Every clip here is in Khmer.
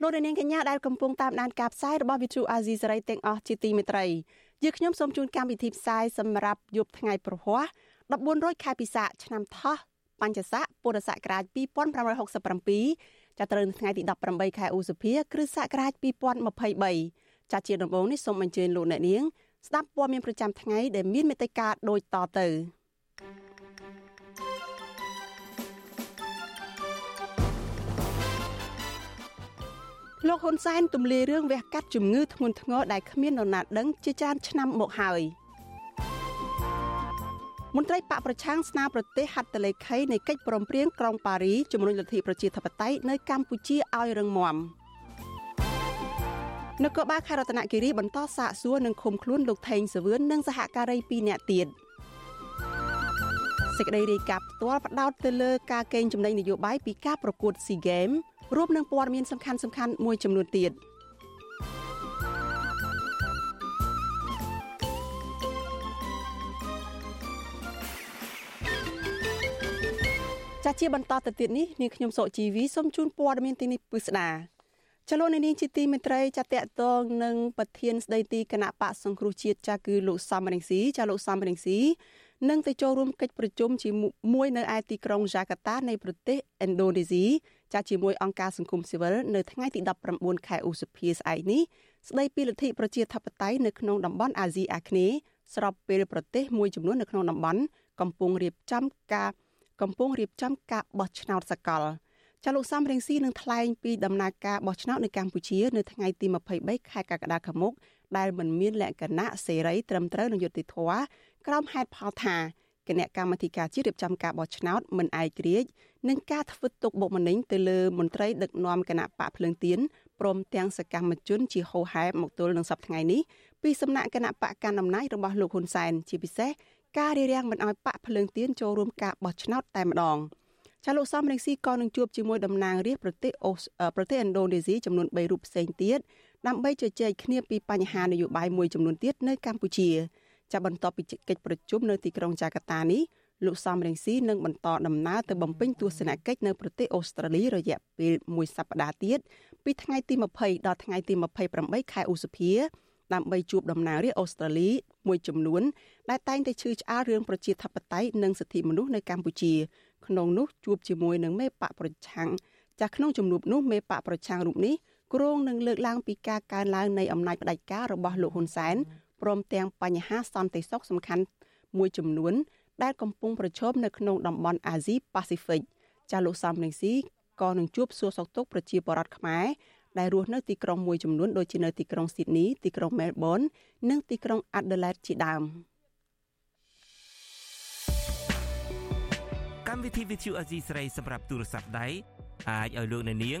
លោកអ្នកនាងកញ្ញាដែលកំពុងតាមដានការផ្សាយរបស់ Vuthu Azizi Serai ទាំងអស់ជាទីមេត្រីយើខ្ញុំសូមជូនកម្មវិធីផ្សាយសម្រាប់យប់ថ្ងៃប្រហ័ស1400ខែពិសាខឆ្នាំថោះបញ្ញស័កពុរសករាជ2567ចាប់ត្រូវនៅថ្ងៃទី18ខែឧសភាគ្រិស្តសករាជ2023ចាជាដំបូងនេះសូមអញ្ជើញលោកអ្នកនាងស្ដាប់ព័ត៌មានប្រចាំថ្ងៃដែលមានមេត្តាដូចតទៅ លោកហ៊ុនសែនទម្លាយរឿងវះកាត់ជំងឺធ្ងន់ធ្ងរដែលគ្មាននរណាដឹងជាច្រើនឆ្នាំមកហើយ។មន្ត្រីបកប្រឆាំងស្នើប្រទេសហត្ថលេខីនៃកិច្ចព្រមព្រៀងក្រុងប៉ារីជំរុញលទ្ធិប្រជាធិបតេយ្យនៅកម្ពុជាឲ្យរឹងមាំនគរបាលខេត្តរតនគិរីបន្តសាកសួរនិងឃុំខ្លួនលោកថេងសវឿននិងសហការី2នាក់ទៀតសេចក្តីរាយការណ៍ផ្ទាល់ផ្ដោតទៅលើការកេងចំណេញនយោបាយពីការប្រកួត SEA Games រួមនឹងព័ត៌មានសំខាន់ៗមួយចំនួនទៀត។ចាស់ជាបន្តទៅទៀតនេះនាងខ្ញុំសុកជីវីសូមជូនព័ត៌មានទីនេះពិស្ដាចលនានាងជាទីមេត្រីចាតតតងនឹងប្រធានស្ដីទីគណៈបកសង្គ្រោះជាតិចាគឺលោកសំរងស៊ីចាលោកសំរងស៊ីនឹងទៅចូលរួមកិច្ចប្រជុំជាមួយនៅឯទីក្រុងយ៉ាកាតានៃប្រទេសឥណ្ឌូនេស៊ី ចាជាមួយអង្គការសង្គមស៊ីវិលនៅថ្ងៃទី19ខែឧសភាស្អែកនេះស្ដីពីលទ្ធិប្រជាធិបតេយ្យនៅក្នុងតំបន់អាស៊ីអាគ្នេយ៍ស្របពេលប្រទេសមួយចំនួននៅក្នុងតំបន់កំពុងរៀបចំការកំពុងរៀបចំការបោះឆ្នោតសកលចាលោកសំរងស៊ីនឹងថ្លែងពីដំណើរការបោះឆ្នោតនៅកម្ពុជានៅថ្ងៃទី23ខែកក្កដាខាងមុខដែលមិនមានលក្ខណៈសេរីត្រឹមត្រូវនឹងយុត្តិធម៌ក្រោមហេតុផលថា គណៈកម្មាធិការជាតិរៀបចំការបោះឆ្នោតមិនឯករាជ្យនិងការធ្វើទុកបុកម្នេញទៅលើមន្ត្រីដឹកនាំគណៈបកភ្លើងទៀនព្រមទាំងសកម្មជនជាហូហែមកទល់នឹងសប្តាហ៍ថ្ងៃនេះពីសំណាក់គណៈបកកណ្ដាលអំណាចរបស់លោកហ៊ុនសែនជាពិសេសការរារាំងមិនឲ្យបាក់ភ្លើងទៀនចូលរួមការបោះឆ្នោតតែម្ដងចាលោកសំរងស៊ីក៏នឹងជួបជាមួយតំណាងរាស្ត្រប្រទេសអូប្រទេសឥណ្ឌូនេស៊ីចំនួន3រូបផ្សេងទៀតដើម្បីជជែកគ្នាពីបញ្ហានយោបាយមួយចំនួនទៀតនៅកម្ពុជា ចាបន្ទាប់ពីកិច្ចប្រជុំនៅទីក្រុងចាកាតានេះលោកសំរងស៊ីនឹងបន្តដំណើរទៅបំពេញទស្សនកិច្ចនៅប្រទេសអូស្ត្រាលីរយៈពេលមួយសប្តាហ៍ទៀតពីថ្ងៃទី20ដល់ថ្ងៃទី28ខែឧសភាដើម្បីជួបតំណាងរាស្ត្រអូស្ត្រាលីមួយចំនួនដែលតែងតែឈឺឆ្អាលរឿងប្រជាធិបតេយ្យនិងសិទ្ធិមនុស្សនៅកម្ពុជា ក្នុងនោះជួបជាមួយនឹងមេបកប្រឆាំងចាស់ក្នុងជំនួបនោះមេបកប្រឆាំងរូបនេះគ្រងនឹងលើកឡើងពីការកើនឡើងនៃអំណាចផ្ដាច់ការរបស់លោកហ៊ុនសែន ព្រមទាំងបញ្ហាសន្តិសុខសំខាន់មួយចំនួន ដែលកំពុងប្រឈមនៅក្នុងតំបន់អាស៊ីប៉ាស៊ីហ្វិកចាស់លោកសំរងស៊ីក៏នឹងជួបសួរសុខទុក្ខប្រជាពលរដ្ឋខ្មែរដែលរស់នៅទីក្រុងមួយចំនួនដូចជានៅទីក្រុងស៊ីដនីទីក្រុងមែលប៊ននិងទីក្រុងអាដាលេដជាដើមកម្មវិធី Vithu Azizi ស្រីសម្រាប់ទូរស័ព្ទដៃអាចឲ្យលោកអ្នកនាង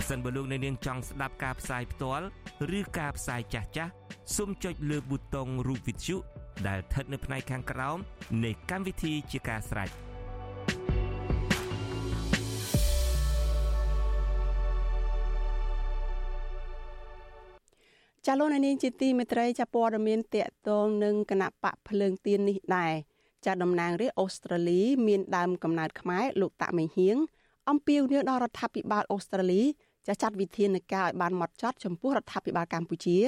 ប្រសិនបើលោកអ្នកនាងចង់ស្ដាប់ការផ្សាយផ្ទាល់ឬការផ្សាយចាស់ចាស់សូមចុចលើប៊ូតុងរូប Vithu ដែលស្ថិតនៅផ្នែកខាងក្រោមនៃកម្មវិធីជាការស្រេច។ចាលោកនាងជាទីមេត្រីចាព័ត៌មានតកតងនឹងគណៈបកភ្លើងទៀននេះដែរចាតំណាងរាស្ត្រអូស្ត្រាលី មានដើមកំណើតខ្មែរលោកតាក់មេហៀងអំពាវនាវដល់រដ្ឋាភិបាលអូស្ត្រាលី ចាចាត់វិធានការឲ្យបានម៉ត់ចត់ចំពោះរដ្ឋាភិបាលកម្ពុជា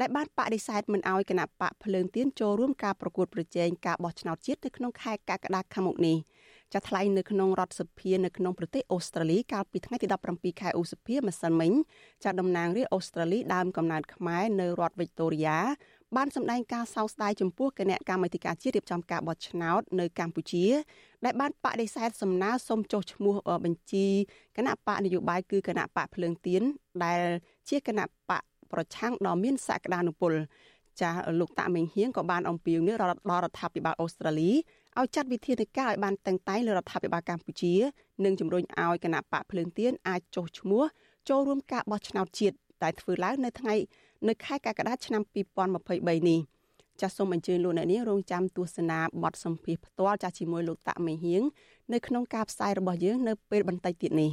ដែលបានបដិសេធមិនឲ្យគណៈបកភ្លើងទៀនចូលរួមការប្រកួតប្រជែងការបោះឆ្នោតជាតិនៅក្នុងខែកក្កដាខាងមុខនេះ។ចាត់ថ្លែងនៅក្នុងរដ្ឋសភានៅក្នុងប្រទេសអូស្ត្រាលីកាលពីថ្ងៃទី17ខែឧសភាម្សិលមិញចាត់តំណាងរាស្ត្រអូស្ត្រាលីដើមកំណើតខ្មែរនៅរដ្ឋវីកតូរីយ៉ា បានសម្ដែងការសោកស្ដាយចំពោះគណៈកម្មាធិការជាតិរៀបចំការបោះឆ្នោតនៅកម្ពុជា ដែលបានបដិសេធសំណើសុំចុះឈ្មោះបញ្ជីគណៈបកនយោបាយគឺគណៈបកភ្លើងទៀនដែលជាគណៈបកប្រឆាំងដ៏មានសក្តានុពលចាស់លោកតាមេងហៀងក៏បានអំពាវនាវដល់រដ្ឋាភិបាលអូស្ត្រាលីឲ្យចាត់វិធានការឲ្យបានតឹងតែងលើរដ្ឋាភិបាលកម្ពុជានិងជំរុញឲ្យគណៈបកភ្លើងទៀនអាចចុះឈ្មោះចូលរួមការបោះឆ្នោតជាតិដែលធ្វើឡើងនៅថ្ងៃ នៅខែកក្កដាឆ្នាំ2023នេះចាសសូមអញ្ជើញលោកអ្នកនាងរងចាំទស្សនាបទសម្ភាសផ្ទាល់ចាស់ជាមួយលោកតាមេហៀងនៅក្នុងការផ្សាយរបស់យើងនៅពេលបន្តិចទៀតនេះ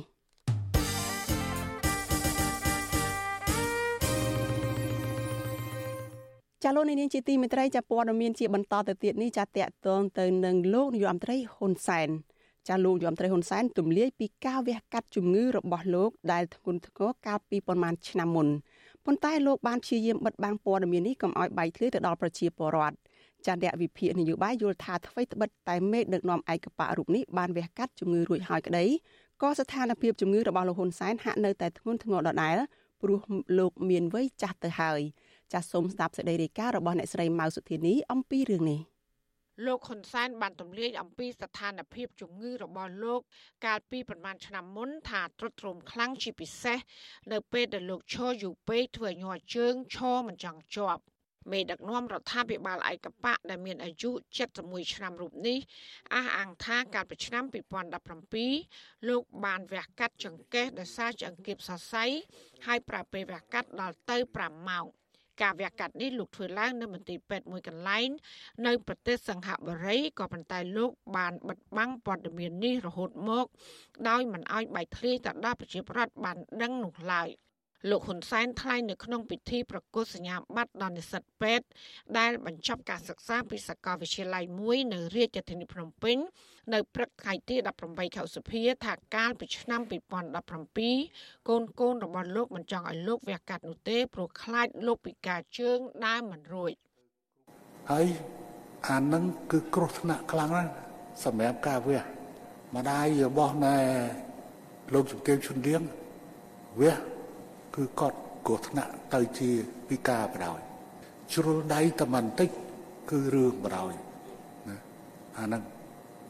ចាលោកនាងជាទីមេត្រីចាព័ត៌មានជាបន្តទៅទៀតនេះចាតកតងទៅនឹងលោកនាយរដ្ឋមន្ត្រីហ៊ុនសែនចាលោកនាយរដ្ឋមន្ត្រីហ៊ុនសែនទម្លាយពីការវះកាត់ជំងឺរបស់លោកដែលធ្ងន់ធ្ងរកាលពីប្រមាណឆ្នាំមុន ប៉ុន្តែលោកបានព្យាយាមបិទបាំងព័ត៌មាននេះកុំឲ្យបែកធ្លាយទៅដល់ប្រជាពលរដ្ឋចាអ្នកវិភាគនយោបាយយល់ថាអ្វីត្បិតតែមេដឹកនាំឯកបៈរូបនេះបានវះកាត់ជំងឺរួចហើយក្តីក៏ស្ថានភាពជំងឺរបស់លោកហ៊ុនសែនហាក់នៅតែធ្ងន់ធ្ងរដដែលព្រោះលោកមានវ័យចាស់ទៅហើយចាសសូមស្ដាប់សេចក្តីរាយការណ៍របស់អ្នកស្រីម៉ៅសុធានីអំពីរឿងនេះ លោកហ៊ុនសែនបានទម្លាយអំពីស្ថានភាពជំងឺរបស់លោក កាលពីប្រមាណឆ្នាំមុនថាទ្រុឌទ្រោមខ្លាំងជាពិសេសនៅពេលដែលលោកឈរយូរពេកធ្វើឲ្យញ័រជើងឈរមិនចង់ជាប់មេដឹកនាំរដ្ឋាភិបាលឯកបៈដែលមានអាយុ71ឆ្នាំរូបនេះអះអាងថាកាលពីឆ្នាំ2017លោកបានវះកាត់ចង្កេះដោយសារចង្កៀបសរសៃហើយប្រើពេលវះកាត់ដល់ទៅ5ម៉ោង ការវះកាត់នេះលោកធ្វើឡើងនៅមន្ទីរពេទ្យមួយកន្លែងនៅប្រទេសសង្ហបុរីក៏ប៉ុន្តែលោកបានបិទបាំងព័ត៌មាននេះរហូតមក ដោយមិនអោយបែកធ្លាយទៅដល់ប្រជាពលរដ្ឋបានដឹងនោះឡើយ លោកហ៊ុនសែនថ្លែងនៅក្នុងពិធីប្រកាសសញ្ញាបត្រដល់និស្សិតពេទ្យដែលបញ្ចប់ការសិក្សាពីសាកលវិទ្យាល័យមួយនៅរាជធានីភ្នំពេញនៅព្រឹកថ្ងៃទី18ខែសុភាថាកាលពីឆ្នាំ2017កូនកូនរបស់លោកមិនចង់ឲ្យលោកវះកាត់នោះទេព្រោះខ្លាចលោកពិការជើងដើរមិនរួចហើយអានឹងគឺគ្រោះថ្នាក់ខ្លាំងណាស់សម្រាប់ការវះម្ដាយរបស់ណែលោកជំទាវឈុនលៀងវះ គឺគាត់គ្រោះថ្នាក់ទៅជាពិការបដ ாய் ជ្រុលដៃតែបន្តិចគឺរឿងបដ ாய் ណាអាហ្នឹង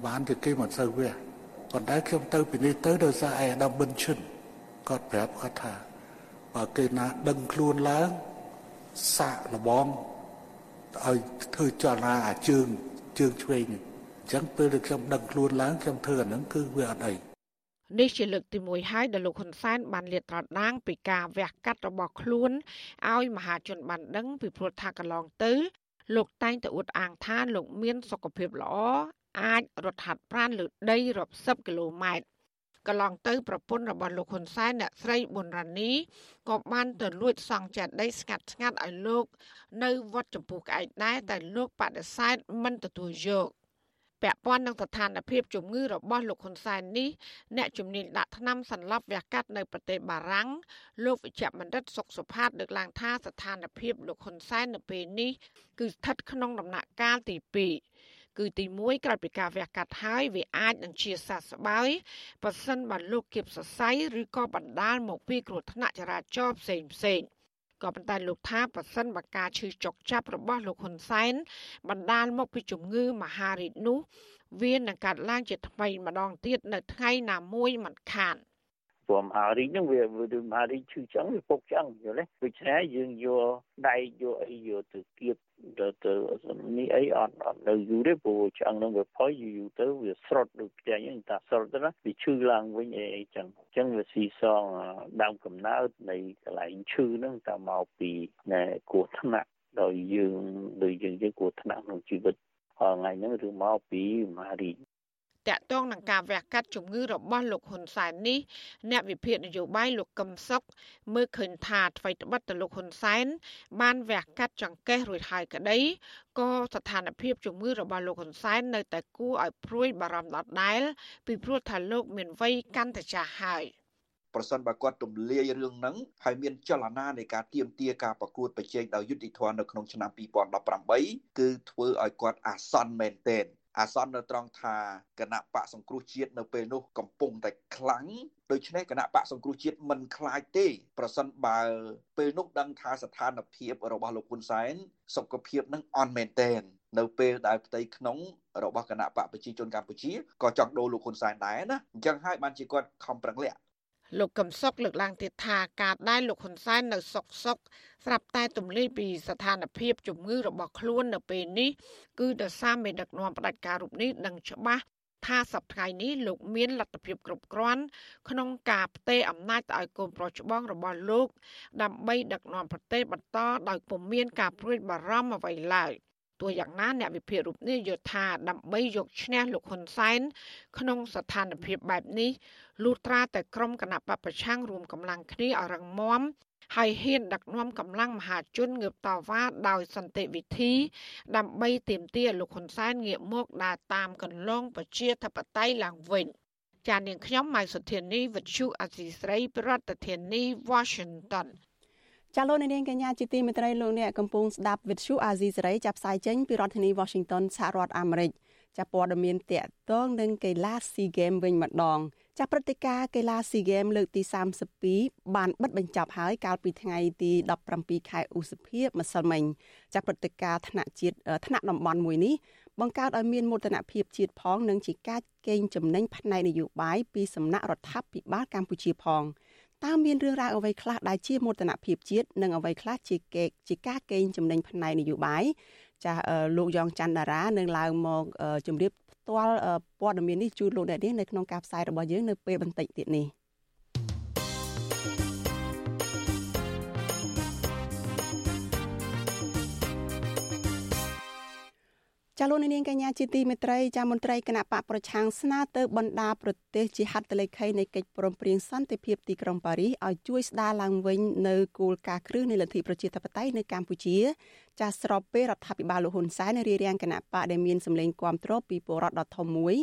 បានជាគេមិនសូវវះប៉ុន្តែខ្ញុំទៅពីនេះទៅដោយសារអេដាមប៊ិនឈិនគាត់ប្រាប់គាត់ថាបើគេណាដឹងខ្លួនឡើងសាកលបងឲ្យធ្វើចលនាអាជើងជើងឆ្វេងអញ្ចឹងពេលដែលខ្ញុំដឹងខ្លួនឡើងខ្ញុំធ្វើអាហ្នឹងគឺវាអត់អី នេះជាលើកទី1ហើយដែលលោកហ៊ុនសែនបានលាតត្រដាងពីការវះកាត់របស់ខ្លួនឲ្យមហាជនបានដឹងពីព្រោះថាកន្លងទៅ លោកតែងតែអួតអាងថាលោកមានសុខភាពល្អអាចរត់ហាត់ប្រាណលើដីរាប់សិបគីឡូម៉ែត្រកន្លងទៅប្រពន្ធរបស់លោកហ៊ុនសែនអ្នកស្រីប៊ុនរ៉ានីក៏បានទៅលួចសង់ចេតិយស្ងាត់ស្ងាត់ឲ្យលោក នៅវត្តចម្ពោះក្អែកដែរតែលោកបដិសេធមិនទទួលយក ពាក់ព័ន្ធនឹងស្ថានភាពជំងឺរបស់លោកហ៊ុនសែននេះអ្នកជំនាញដាក់ថ្នាំសន្លប់វះកាត់នៅប្រទេសបារាំងលោកវិជ្ជបណ្ឌិតសុកសុផាតលើកឡើងថាស្ថានភាពលោកហ៊ុនសែននៅពេលនេះគឺស្ថិតក្នុងដំណាក់កាលទី2គឺទី1ក្រោយពីការវះកាត់ហើយវាអាចនឹងជាសះស្បើយប៉ះសិនបើលោកគៀបសរសៃឬក៏បណ្ដាលមកពីគ្រោះថ្នាក់ចរាចរណ៍ផ្សេងផ្សេង ក៏ប៉ុន្តែលោកថាប្រសិនបើការឈឺចុកចាប់របស់លោកហ៊ុនសែនបណ្ដាលមកពីជំងឺមហារីកនោះវានឹងកាត់ឡើងជាថ្មីម្ដងទៀតនៅថ្ងៃណាមួយមិនខាន។ ព្រមហារីហ្នឹងវាវាមហារីឈឺចឹងវាពុកចឹងយល់ទេដូច្នេះយើងយកដៃយកអីយកទៅគៀបទៅទៅនេះអីអត់អត់នៅយូរទេព្រោះឆ្អឹងហ្នឹងវាផុយយូរទៅវាស្រុតដូចផ្ទះហ្នឹងតាស្រុតទៅណាវាឈឺឡើងវិញអីអីចឹងចឹងវាស៊ីសងដើមកំណើតនៃកន្លែងឈឺហ្នឹងតមកពីណែគ្រោះថ្នាក់ដោយយើងដោយយើងយើងគ្រោះថ្នាក់ក្នុងជីវិតថ្ងៃហ្នឹងឬមកពីមហារី តកតងនឹងការវះកាត់ជំងឺរបស់លោកហ៊ុនសែននេះអ្នកវិភាគនយោបាយលោកកឹមសុខមើលឃើញថាថ្មីត្បិតទៅលោកហ៊ុនសែនបានវះកាត់ចង្កេះរួចហើយក្តីក៏ស្ថានភាពជំងឺរបស់លោកហ៊ុនសែននៅតែគួរឲ្យព្រួយបារម្ភដដែល ពីព្រោះថាលោកមានវ័យកាន់តែចាស់ហើយប្រសិនបើគាត់ទម្លាយរឿងហ្នឹងហើយមានចលនានៃការទៀមទាការប្រកួតប្រជែងដោយយុតិធម៌នៅក្នុងឆ្នាំ2018គឺធ្វើឲ្យគាត់អាសន្នមែនទែន អាសន្ននៅត្រង់ថាគណៈបកសង្គ្រោះជាតិនៅពេលនោះកំពុងតែខ្លាំងដូច្នេះគណៈបកសង្គ្រោះជាតិមិនខ្លាចទេប្រសិនបើពេលនោះដឹងថាស្ថានភាពរបស់លោកហ៊ុនសែនសុខភាពនឹងអន់មែនតែននៅពេលដែលផ្ទៃក្នុងរបស់គណៈបកប្រជាជនកម្ពុជាក៏ចង់ដូរលោកហ៊ុនសែនដែរណាអញ្ចឹងហើយបានជាគាត់ខំប្រឹងលាក់ លោកកឹមសុខលើកឡើងទៀតថាការដែលលោកហ៊ុនសែននៅសុកសុកស្រាប់តែទម្លាយពីស្ថានភាពជំងឺរបស់ខ្លួននៅពេលនេះគឺដោយសារមេដឹកនាំផ្ដាច់ការរូបនេះដឹងច្បាស់ថាសប្តាហ៍នេះលោកមានលទ្ធភាពគ្រប់គ្រាន់ក្នុងការផ្ទេរអំណាចទៅឲ្យកូនប្រុសច្បងរបស់លោក ដើម្បីដឹកនាំប្រទេសបន្តដោយពុំមានការព្រួយបារម្ភអ្វីឡើយ ទោះយ៉ាងណាអ្នកវិភាគរូបនេះយល់ថាដើម្បីយកឈ្នះលោកហ៊ុនសែនក្នុងស្ថានភាពបែបនេះលុះត្រាតែក្រុមគណៈបពប្រឆាំងរួមកម្លាំងគ្នាឲ្យរឹងមាំហើយហ៊ានដឹកនាំកម្លាំងមហាជនងើបតវ៉ាដោយសន្តិវិធី ដើម្បីទាមទារលោកហ៊ុនសែនងាកមកដើរតាមកន្លងប្រជាធិបតេយ្យឡើងវិញចាននាងខ្ញុំម៉ៃសុធានីវិទ្យុអសីស្រី ប្រធានាធិបតី Washington ចាលោកនាងកញ្ញាជាទីមេត្រីលោកអ្នកកំពុងស្ដាប់វិទ្យុអាស៊ីសេរីចាប់ផ្សាយចេញពីរដ្ឋធានី Washington សហរដ្ឋអាមេរិកចាប់ព័ត៌មានតកតងនឹងកីឡា SEA Games វិញម្ដងចាព្រឹត្តិការណ៍កីឡា SEA Games លើកទី32បានបិទបញ្ចប់ហើយកាលពីថ្ងៃទី17ខែឧសភាម្សិលមិញចាព្រឹត្តិការណ៍ថ្នាក់ជាតិថ្នាក់តំបន់មួយនេះបង្កើតឲ្យមានមោទនភាពជាតិផងនិងជាការកេងចំណេញផ្នែកនយោបាយពីសំណាក់រដ្ឋាភិបាលកម្ពុជាផង តើមានរឿងរ៉ាវអ្វីខ្លះដែលជាមោទនភាពជាតិនិងអ្វីខ្លះជាកេជាការកេងចំណេញផ្នែកនយោបាយចាស់លោកយ៉ងច័ន្ទតារានឹងឡើងមកជម្រាបផ្ទាល់ព័ត៌មាននេះជូនលោកអ្នកនាងនៅក្នុងការផ្សាយរបស់យើងនៅពេលបន្តិចទៀតនេះ។ ចាលោកនាងកញ្ញាជាទីមេត្រីចាមន្ត្រីគណៈបកប្រឆាំងស្នើទៅបណ្ដាប្រទេសជាហត្ថលេខីនៃកិច្ចព្រមព្រៀងសន្តិភាពទីក្រុងប៉ារីសឲ្យជួយស្ដារឡើងវិញនៅគោលការណ៍គ្រឹះនៃលទ្ធិប្រជាធិបតេយ្យនៅកម្ពុជា ចាស្របពេលរដ្ឋាភិបាលលោកហ៊ុនសែនរៀបរៀងគណៈបកដែលមានសម្លេងគាំទ្រពីពលរដ្ឋដ៏ធំមួយ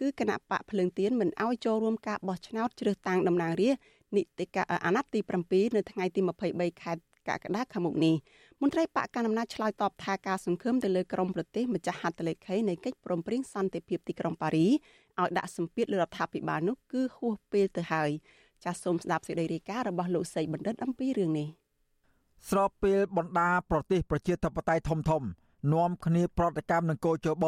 គឺគណៈបកភ្លើងទៀនមិនអោយចូលរួមការបោះឆ្នោតជ្រើសតាំងតំណាងរាស្ត្រនីតិកាអាណត្តិទី7នៅថ្ងៃទី23ខែ កក្កដាខាងមុខនេះមន្ត្រីបកកណ្ដាលអំណាចឆ្លើយតបថាការសង្ឃឹមទៅលើក្រមប្រទេសម្ចាស់ហត្ថលេខីនៃកិច្ចព្រមព្រៀងសន្តិភាពទីក្រុងប៉ារីឲ្យដាក់សម្ពាធលើរដ្ឋាភិបាលនោះគឺហួសពេលទៅហើយចាសសូមស្ដាប់សេចក្តីរាយការណ៍របស់លោកសីបណ្ឌិតអំពីរឿងនេះស្របពេលបណ្ដាប្រទេសប្រជាធិបតេយ្យធំធំនាំគ្នាប្រតិកម្មនឹងកោជប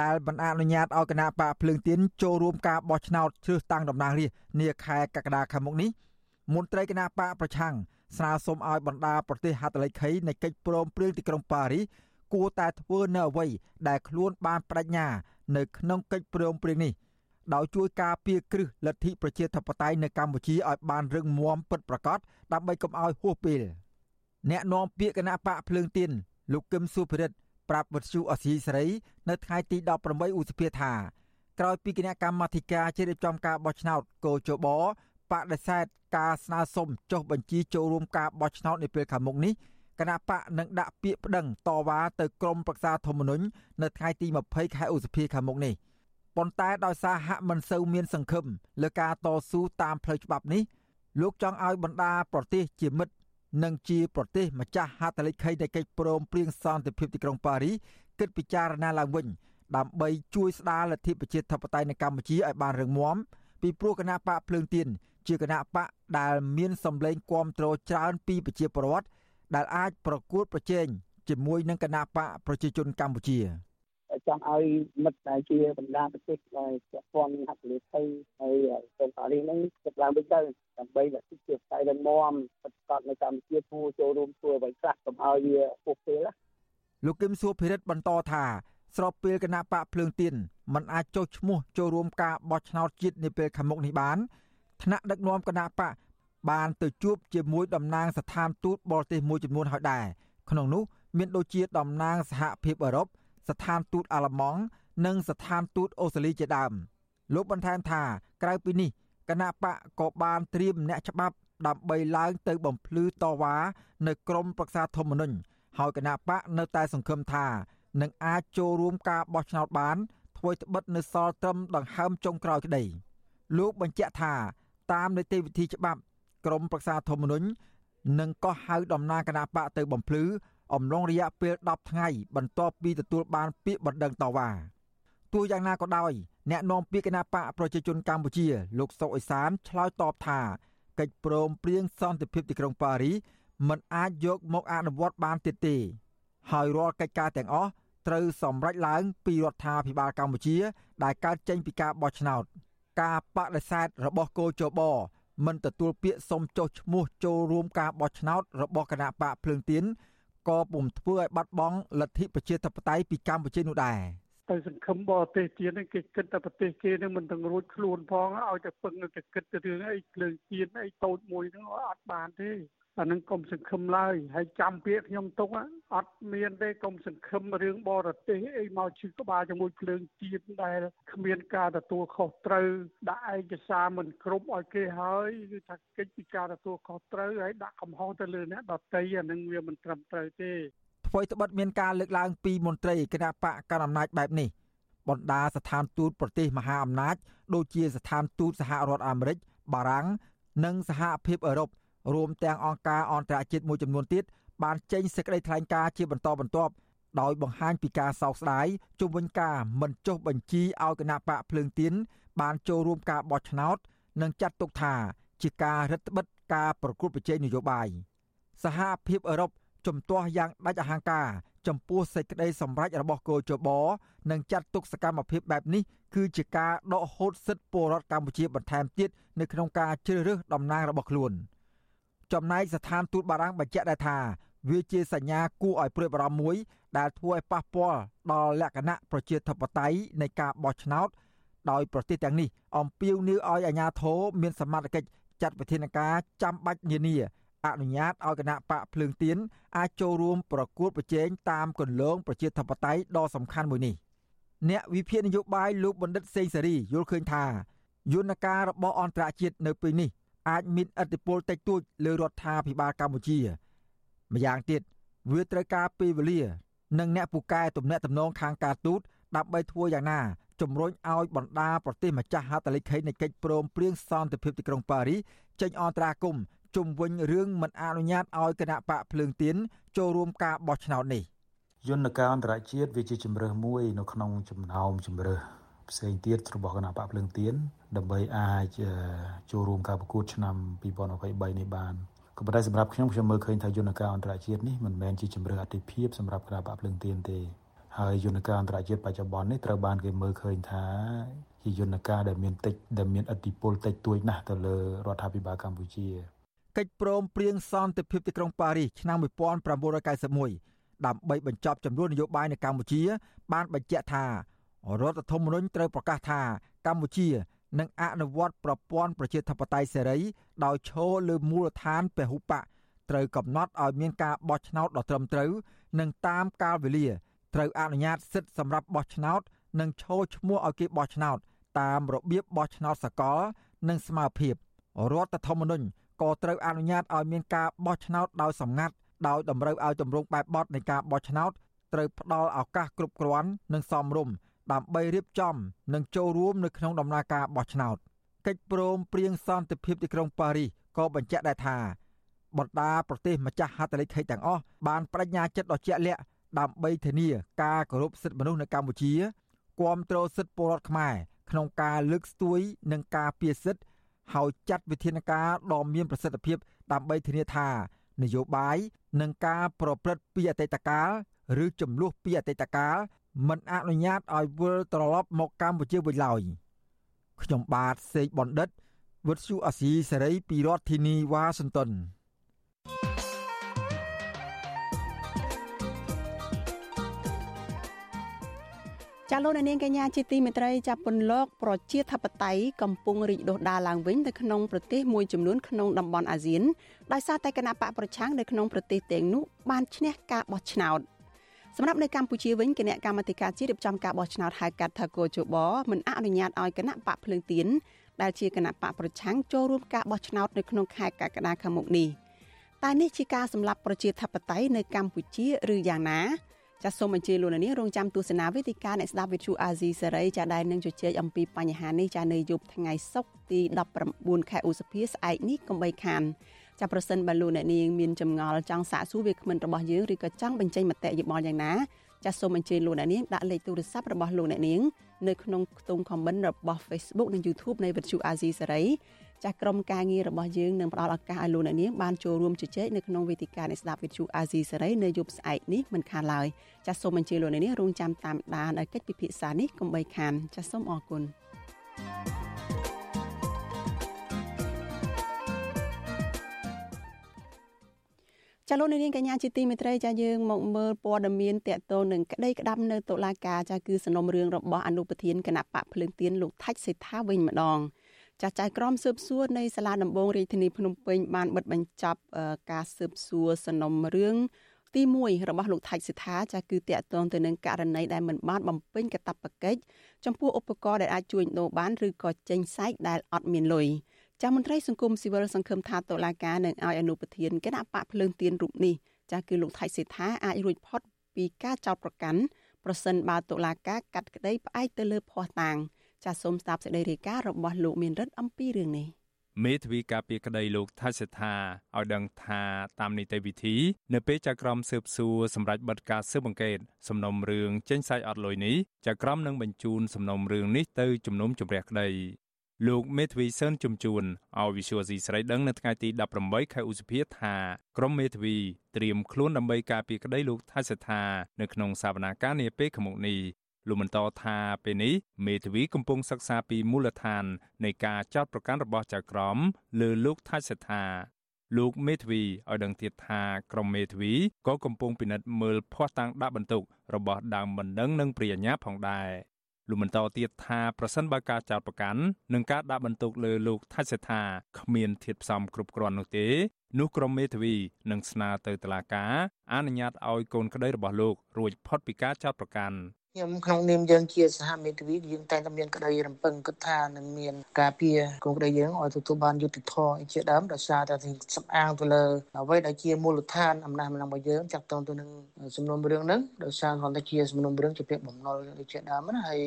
ដែលបានអនុញ្ញាតឲ្យគណៈបកភ្លើងទៀនចូលរួមការបោះឆ្នោតជ្រើសតាំងតំណាងរាស្ត្រនាខែកក្កដាខាងមុខនេះ មន្ត្រីគណៈបកប្រឆាំងស្នើសុំឲ្យបណ្ដាប្រទេសហត្ថលេខីនៃកិច្ចព្រមព្រៀងទីក្រុងប៉ារីសគួរតែធ្វើនៅអ្វីដែលខ្លួនបានបដិញ្ញានៅក្នុងកិច្ចព្រមព្រៀងនេះដោយជួយការពារគ្រឹះលទ្ធិប្រជាធិបតេយ្យនៅកម្ពុជាឲ្យបានរឹងមាំពិតប្រាកដដើម្បីកុំឲ្យហួសពេលអ្នកនាំពាក្យគណៈបកភ្លើងទៀនលោកកឹមសុភិរិទ្ធប្រាប់វិទ្យុអសីសេរីនៅថ្ងៃទី18ឧសភាថាក្រោយពីគណៈកម្មាធិការជ្រៀបចំការបោះឆ្នោតកោជប បដិសេធការស្នើសុំចុះបញ្ជីចូលរួមការបោះឆ្នោតនាពេលខាងមុខនេះគណៈបកនឹងដាក់ពាក្យប្តឹងតវ៉ាទៅក្រមប្រឹក្សាធម្មនុញ្ញនៅថ្ងៃទី20ខែឧសភាខាងមុខនេះប៉ុន្តែដោយសារហាក់មិនសូវមានសង្ឃឹមលើការតស៊ូតាមផ្លូវច្បាប់នេះលោកចង់ឲ្យបណ្ដាប្រទេសជាមិត្តនិងជាប្រទេសម្ចាស់ហត្ថលេខីនៃកិច្ចព្រមព្រៀងសន្តិភាពទីក្រុងប៉ារីសគិតពិចារណាឡើងវិញដើម្បីជួយស្ដារលទ្ធិប្រជាធិបតេយ្យនៅកម្ពុជាឲ្យបានរឹងមាំ ពីព្រោះគណៈបកភ្លើងទៀនជាគណៈបកដែលមានសម្លេងគាំទ្រច្រើនពីប្រជាពលរដ្ឋដែលអាចប្រកួតប្រជែងជាមួយនឹងគណៈបកប្រជាជនកម្ពុជាចង់ឲ្យមិត្តដែលជាបណ្ដាប្រទេសដែលពាក់ព័ន្ធហត្ថលេខីហើយសូមប៉ារីហ្នឹងចាប់ឡើងវិញទៅដើម្បីលទ្ធិជាផ្សាយលំមបិទកត់នៅកម្ពុជាធ្វើចូលរួមធ្វើអ្វីខ្លះកុំឲ្យវាពុះពេលណាលោកគឹមសួរភិរិទ្ធបន្តថាស្របពេលគណៈបកភ្លើងទៀនមិនអាចចុះឈ្មោះចូលរួមការបោះឆ្នោតជាតិនាពេលខាងមុខនេះបានថ្នាក់ដឹកនាំគណៈបកបានទៅជួបជាមួយតំណាងស្ថានទូតបរទេសមួយចំនួនហើយដែរក្នុងនោះមានដូចជាតំណាងសហភាពអឺរ៉ុបស្ថានទូតអាល្លឺម៉ង់និងស្ថានទូតអូស្ត្រាលីជាដើមលោកបន្ថែមថាក្រៅពីនេះគណៈបកក៏បានត្រៀមអ្នកច្បាប់ដើម្បីឡើងទៅបំភ្លឺតវ៉ានៅក្រមប្រឹក្សាធម្មនុញ្ញហើយគណៈបកនៅតែសង្ឃឹមថានឹងអាចចូលរួមការបោះឆ្នោតបាន ធ្វើត្បិតនៅសល់ត្រឹមដង្ហើមចុងក្រោយក្តីលោកបញ្ជាក់ថាតាមនីតិវិធីច្បាប់ក្រមប្រឹក្សាធម្មនុញ្ញនឹងកោះហៅតំណាងគណៈបកទៅបំភ្លឺអំឡុងរយៈពេល10ថ្ងៃបន្ទាប់ពីទទួលបានពាក្យបណ្ដឹងតវ៉ាទោះយ៉ាងណាក៏ដោយអ្នកនាំពាក្យគណៈបកប្រជាជនកម្ពុជា លោកសុកអេសានឆ្លើយតបថាកិច្ចព្រមព្រៀងសន្តិភាពទីក្រុងប៉ារីមិនអាចយកមកអនុវត្តបានទៀតទេ ហើយរាល់កិច្ចការទាំងអស់ ត្រូវសម្រេចឡើងពីរដ្ឋាភិបាលកម្ពុជា ដែលកើតចេញពីការបោះឆ្នោត ការបដិសេធរបស់គោចបមិនទទួលពាក្យសុំចុះឈ្មោះចូលរួមការបោះឆ្នោតរបស់គណៈបកភ្លើងទៀនក៏ពុំធ្វើឲ្យបាត់បង់លទ្ធិប្រជាធិបតេយ្យពីកម្ពុជានោះដែរទៅសង្ឃឹមបរទេសទៀតគេគិតតែប្រទេសគេនឹងមិនទាំងរួចខ្លួនផងឲ្យតែពឹងតែគិតទៅរឿងអីភ្លើងទៀនអីតូចមួយហ្នឹងអត់បានទេ អានឹងកុំសង្ឃឹមឡើយហើយចាំពាក្យខ្ញុំទុកអត់មានទេកុំសង្ឃឹមរឿងបរទេសអីមកឈឺក្បាលជាមួយភ្លើងទៀនដែលគ្មានការទទួលខុសត្រូវដាក់ឯកសារមិនគ្រប់ឲ្យគេហើយគឺថាកិច្ចពីការទទួលខុសត្រូវហើយដាក់កំហុសទៅលើអ្នកដតីអានឹងវាមិនត្រឹមត្រូវទេអ្វីត្បិតមានការលើកឡើងពីមន្ត្រីគណៈបកកណ្ដាលអំណាចបែបនេះបណ្ដាស្ថានទូតប្រទេសមហាអំណាច ដូចជាស្ថានទូតសហរដ្ឋអាមេរិកបារាំងនិងសហភាពអឺរ៉ុប រួមទាំងអង្គការអន្តរជាតិមួយចំនួនទៀតបានចេញសេចក្តីថ្លែងការណ៍ជាបន្តបន្ទាប់ដោយបង្ហាញពីការសោកស្ដាយជុំវិញការមិនចុះបញ្ជីឲ្យគណៈបកភ្លើងទៀនបានចូលរួមការបោះឆ្នោត និងចាត់ទុកថាជាការរឹតបន្តឹងការប្រកួតប្រជែងនយោបាយសហភាពអឺរ៉ុបជំទាស់យ៉ាងដាច់អហង្ការចំពោះសេចក្តីសម្រេចរបស់គោចបនិងចាត់ទុកសកម្មភាពបែបនេះគឺជាការដកហូតសិទ្ធិពលរដ្ឋកម្ពុជាបន្ថែមទៀតនៅក្នុងការជ្រើសរើសតំណាងរបស់ខ្លួន។ ចំណែកស្ថានទូតបារាំងបញ្ជាក់ដែរថាវាជាសញ្ញាគួរឲ្យព្រួយបារម្ភមួយដែលធ្វើឲ្យប៉ះពាល់ដល់លក្ខណៈប្រជាធិបតេយ្យនៃការបោះឆ្នោតដោយប្រទេសទាំងនេះអំពាវនាវឲ្យអាជ្ញាធរមានសមត្ថកិច្ចចាត់វិធានការចាំបាច់នានាអនុញ្ញាតឲ្យគណៈបកភ្លើងទៀនអាចចូលរួមប្រកួតប្រជែងតាមគន្លងប្រជាធិបតេយ្យដ៏សំខាន់មួយនេះអ្នកវិភាគនយោបាយលោកបណ្ឌិតសេងសេរីយល់ឃើញថាយន្តការរបស់អន្តរជាតិនៅពេលនេះ អាចមានឥទ្ធិពលតិចតួចលើរដ្ឋាភិបាលកម្ពុជាម្យ៉ាងទៀតវាត្រូវការពេលវេលា និងអ្នកពូកែទំនាក់ទំនងខាងការទូតដើម្បីធ្វើយ៉ាងណាជំរុញឲ្យបណ្ដាប្រទេសម្ចាស់ហត្ថលេខីនៃកិច្ចព្រមព្រៀងសន្តិភាពទីក្រុងប៉ារីចេញអន្តរាគមជុំវិញរឿងមិនអនុញ្ញាតឲ្យគណៈបកភ្លើងទៀនចូលរួមការបោះឆ្នោតនេះយន្តការអន្តរជាតិវាជាជំរើសមួយនៅក្នុងចំណោមជំរើស ផ្សេងទៀតរបស់គណៈបកភ្លើងទៀនដើម្បីអាចចូលរួមការប្រកួតឆ្នាំ2023នេះបានក៏ប៉ុន្តែសម្រាប់ខ្ញុំខ្ញុំមើលឃើញថាយន្តការអន្តរជាតិនេះមិនមែនជាជំរើសអតិភិបសម្រាប់គណៈបកភ្លើងទៀនទេហើយយន្តការអន្តរជាតិបច្ចុប្បន្ននេះត្រូវបានគេមើលឃើញថាជាយន្តការដែលមានតិចដែលមានឥទ្ធិពលតិចតួចណាស់ទៅលើរដ្ឋាភិបាលកម្ពុជាកិច្ចព្រមព្រៀងសន្តិភាពទីក្រុងប៉ារីសឆ្នាំ1991ដើម្បីបញ្ចប់ចំនួននយោបាយនៅកម្ពុជា បានបញ្ជាក់ថា រដ្ឋធម្មនុញ្ញត្រូវប្រកាសថាកម្ពុជានឹងអនុវត្តប្រព័ន្ធប្រជាធិបតេយ្យសេរីដោយឈរលើមូលដ្ឋានពហុបកត្រូវកំណត់ឲ្យមានការបោះឆ្នោតដ៏ត្រឹមត្រូវនិងតាមកាលវេលាត្រូវអនុញ្ញាតសិទ្ធិសម្រាប់បោះឆ្នោត និងឈរឈ្មោះឲ្យគេបោះឆ្នោត តាមរបៀបបោះឆ្នោតសកល និងស្មើភាពរដ្ឋធម្មនុញ្ញក៏ត្រូវអនុញ្ញាតឲ្យមានការបោះឆ្នោតដោយសម្ងាត់ដោយតម្រូវឲ្យទម្រង់បែបបទនៃការបោះឆ្នោតត្រូវផ្ដល់ឱកាសគ្រប់គ្រាន់និងសមរម្យ ដើម្បីរៀបចំនិងចូលរួមនៅក្នុងដំណើរការបោះឆ្នោតកិច្ចព្រមព្រៀងសន្តិភាពទីក្រុងប៉ារីសក៏បញ្ជាក់ដែរថាបណ្ដាប្រទេសម្ចាស់ហត្ថលេខីទាំងអស់បានបដិញ្ញាចិត្តដ៏ជាក់លាក់ដើម្បីធានាការគោរពសិទ្ធិមនុស្សនៅកម្ពុជាគាំទ្រសិទ្ធិពលរដ្ឋខ្មែរក្នុងការលើកស្ទួយនិងការពារសិទ្ធិហើយចាត់វិធានការដ៏មានប្រសិទ្ធភាពដើម្បីធានាថានយោបាយនិងការប្រព្រឹត្តពីអតីតកាលឬចំនួនពីអតីតកាល មិនអនុញ្ញាតឲ្យវិលត្រឡប់មកកម្ពុជាវិញឡើយខ្ញុំបាទសេកបណ្ឌិតវុទ្ធុអាស៊ីសេរីពីរដ្ឋធានីវ៉ាស៊ីនតោនចាលោកនាងកញ្ញាជាទីមេត្រីចាប់ពន្លកប្រជាធិបតេយ្យកំពុងរីកដុះដាលឡើងវិញនៅក្នុងប្រទេសមួយចំនួនក្នុងតំបន់អាស៊ានដោយសារតែគណៈបកប្រឆាំងនៅក្នុងប្រទេសទាំងនោះបានឈ្នះការបោះឆ្នោត សម្រាប់នៅកម្ពុជាវិញគណៈកម្មាធិការជាតិរៀបចំការបោះឆ្នោតហៅកាត់ថាកោជបមិនអនុញ្ញាតឲ្យគណៈបកភ្លើងទៀនដែលជាគណៈបកប្រឆាំងចូលរួមការបោះឆ្នោតនៅក្នុងខែកក្កដាខាងមុខនេះតែនេះជាការសម្លាប់ប្រជាធិបតេយ្យនៅកម្ពុជាឬយ៉ាងណាចាសសូមអញ្ជើញលោកនាងរងចាំទស្សនាវេទិកាអ្នកស្ដាប់វិទ្យុអាស៊ីសេរីចាដែលនឹងជជែកអំពីបញ្ហានេះចានៅយប់ថ្ងៃសុក្រទី19ខែឧសភាស្អែកនេះកុំបីខាន ចាប្រសិនបើលោកអ្នកនាងមានចម្ងល់ចង់សាកសួរវាគ្មិនរបស់យើងឬក៏ចង់បញ្ចេញមតិយោបល់យ៉ាងណាចាសសូមអញ្ជើញលោកអ្នកនាងដាក់លេខទូរស័ព្ទរបស់លោកអ្នកនាងនៅក្នុងខ្ទង់ comment របស់ Facebook និង YouTube នៃវិទ្យុ AZ សេរីចាស់ក្រុមការងាររបស់យើងនឹងផ្ដល់ឱកាសឲ្យលោកអ្នកនាងបានចូលរួមជជែកនៅក្នុងវេទិកានៃស្ដាប់វិទ្យុ AZ សេរីនៅយប់ស្អែកនេះមិនខានឡើយចាសសូមអញ្ជើញលោកអ្នកនាងរងចាំតាមដានកិច្ចពិភាក្សានេះកុំបីខានចាសសូមអរគុណ thank you ចាលោកនាងកញ្ញាជាទីមេត្រីចាយើងមកមើលព័ត៌មានតកតងនឹងក្តីក្តាប់នៅតុលាការចាគឺសំណុំរឿងរបស់អនុប្រធានគណៈបកភ្លើងទៀនលោកថាច់សេដ្ឋាវិញម្ដងចាស់ចៅក្រមស៊ើបសួរនៃសាលាដំបងរាជធានីភ្នំពេញបានបិទបញ្ចប់ការស៊ើបសួរសំណុំរឿងទី1របស់លោកថាច់សិដ្ឋាចាគឺតាក់ទងទៅនឹងករណីដែលមិនបានបំពេញកាតព្វកិច្ចចំពោះឧបករណ៍ដែលអាចជួញដូរបានឬក៏ចេញសាច់ដែលអត់មានលុយ ចាស់មន្ត្រីសង្គមស៊ីវិលសង្ឃឹមថាតុលាការនឹងឲ្យអនុប្រធានគណៈបកភ្លើងទៀនរូបនេះចាស់គឺលោកថៃសេដ្ឋាអាចរួចផុតពីការចោទប្រកាន់ប្រសិនបើតុលាការកាត់ក្តីផ្អែកទៅលើភ័ស្តុតាងចាសសូមស្ដាប់សេចក្តីរាយការណ៍របស់លោកមានរិទ្ធអំពីរឿងនេះមេធាវីការពីក្តីលោកថាសិដ្ឋាឲ្យដឹងថាតាមនីតិវិធី នៅពេលចៅក្រមស៊ើបសួរសម្រាប់បិទការស៊ើបអង្កេតសំណុំរឿងចេញសាច់អត់លុយនេះចៅក្រមនឹងបញ្ជូនសំណុំរឿងនេះទៅជំនុំជម្រះក្តី លោកមេធាវីសឿនជំជួនឲ្យវិសុវស៊ីស្រីដឹងនៅថ្ងៃទី18ខែឧសភាថាក្រមមេធាវីត្រៀមខ្លួនដើម្បីការពារក្តីលោកថាសិដ្ឋានៅក្នុងសវនាការនាពេលខាងមុខនេះលោកបន្តថាពេលនេះមេធាវីកំពុងសិក្សាពីមូលដ្ឋាននៃការចោទប្រកាន់របស់ចៅក្រមលើលោកថាសិដ្ឋាលោកមេធាវីឲ្យដឹងទៀតថាក្រុមមេធាវីក៏កំពុងពិនិត្យមើលភ័ស្តុតាងដាក់បន្ទុករបស់ដើមបណ្ដឹងនិងព្រាញ្ញាផងដែរ លោកបន្តទៀតថាប្រសិនបើការចោទប្រកាន់និងការដាក់បន្ទុកលើលោកថាសិដ្ឋាគ្មានធាតុផ្សំគ្រប់គ្រាន់នោះទេនោះក្រុមមេធាវីនឹងស្នើទៅតុលាការអនុញ្ញាតឲ្យកូនក្តីរបស់លោករួចផុតពីការចោទប្រកាន់ ខ្ញុំក្នុងនាមយើងជាសហមេធាវីយើងតែងតែមានក្តីរំពឹងគិតថានឹងមានការពារកូនក្តីយើងឲ្យទទួលបានយុត្តិធម៌ជាដើមដោយសារតែសំអាងទៅលើអ្វីដែលជាមូលដ្ឋានអំណាចម្លងរបស់យើងចាក់តងទៅនឹងសំណុំរឿងហ្នឹងដោយសារគាត់តែជាសំណុំរឿងជាពាក្យបំណុលដូចជាដើមណាហើយ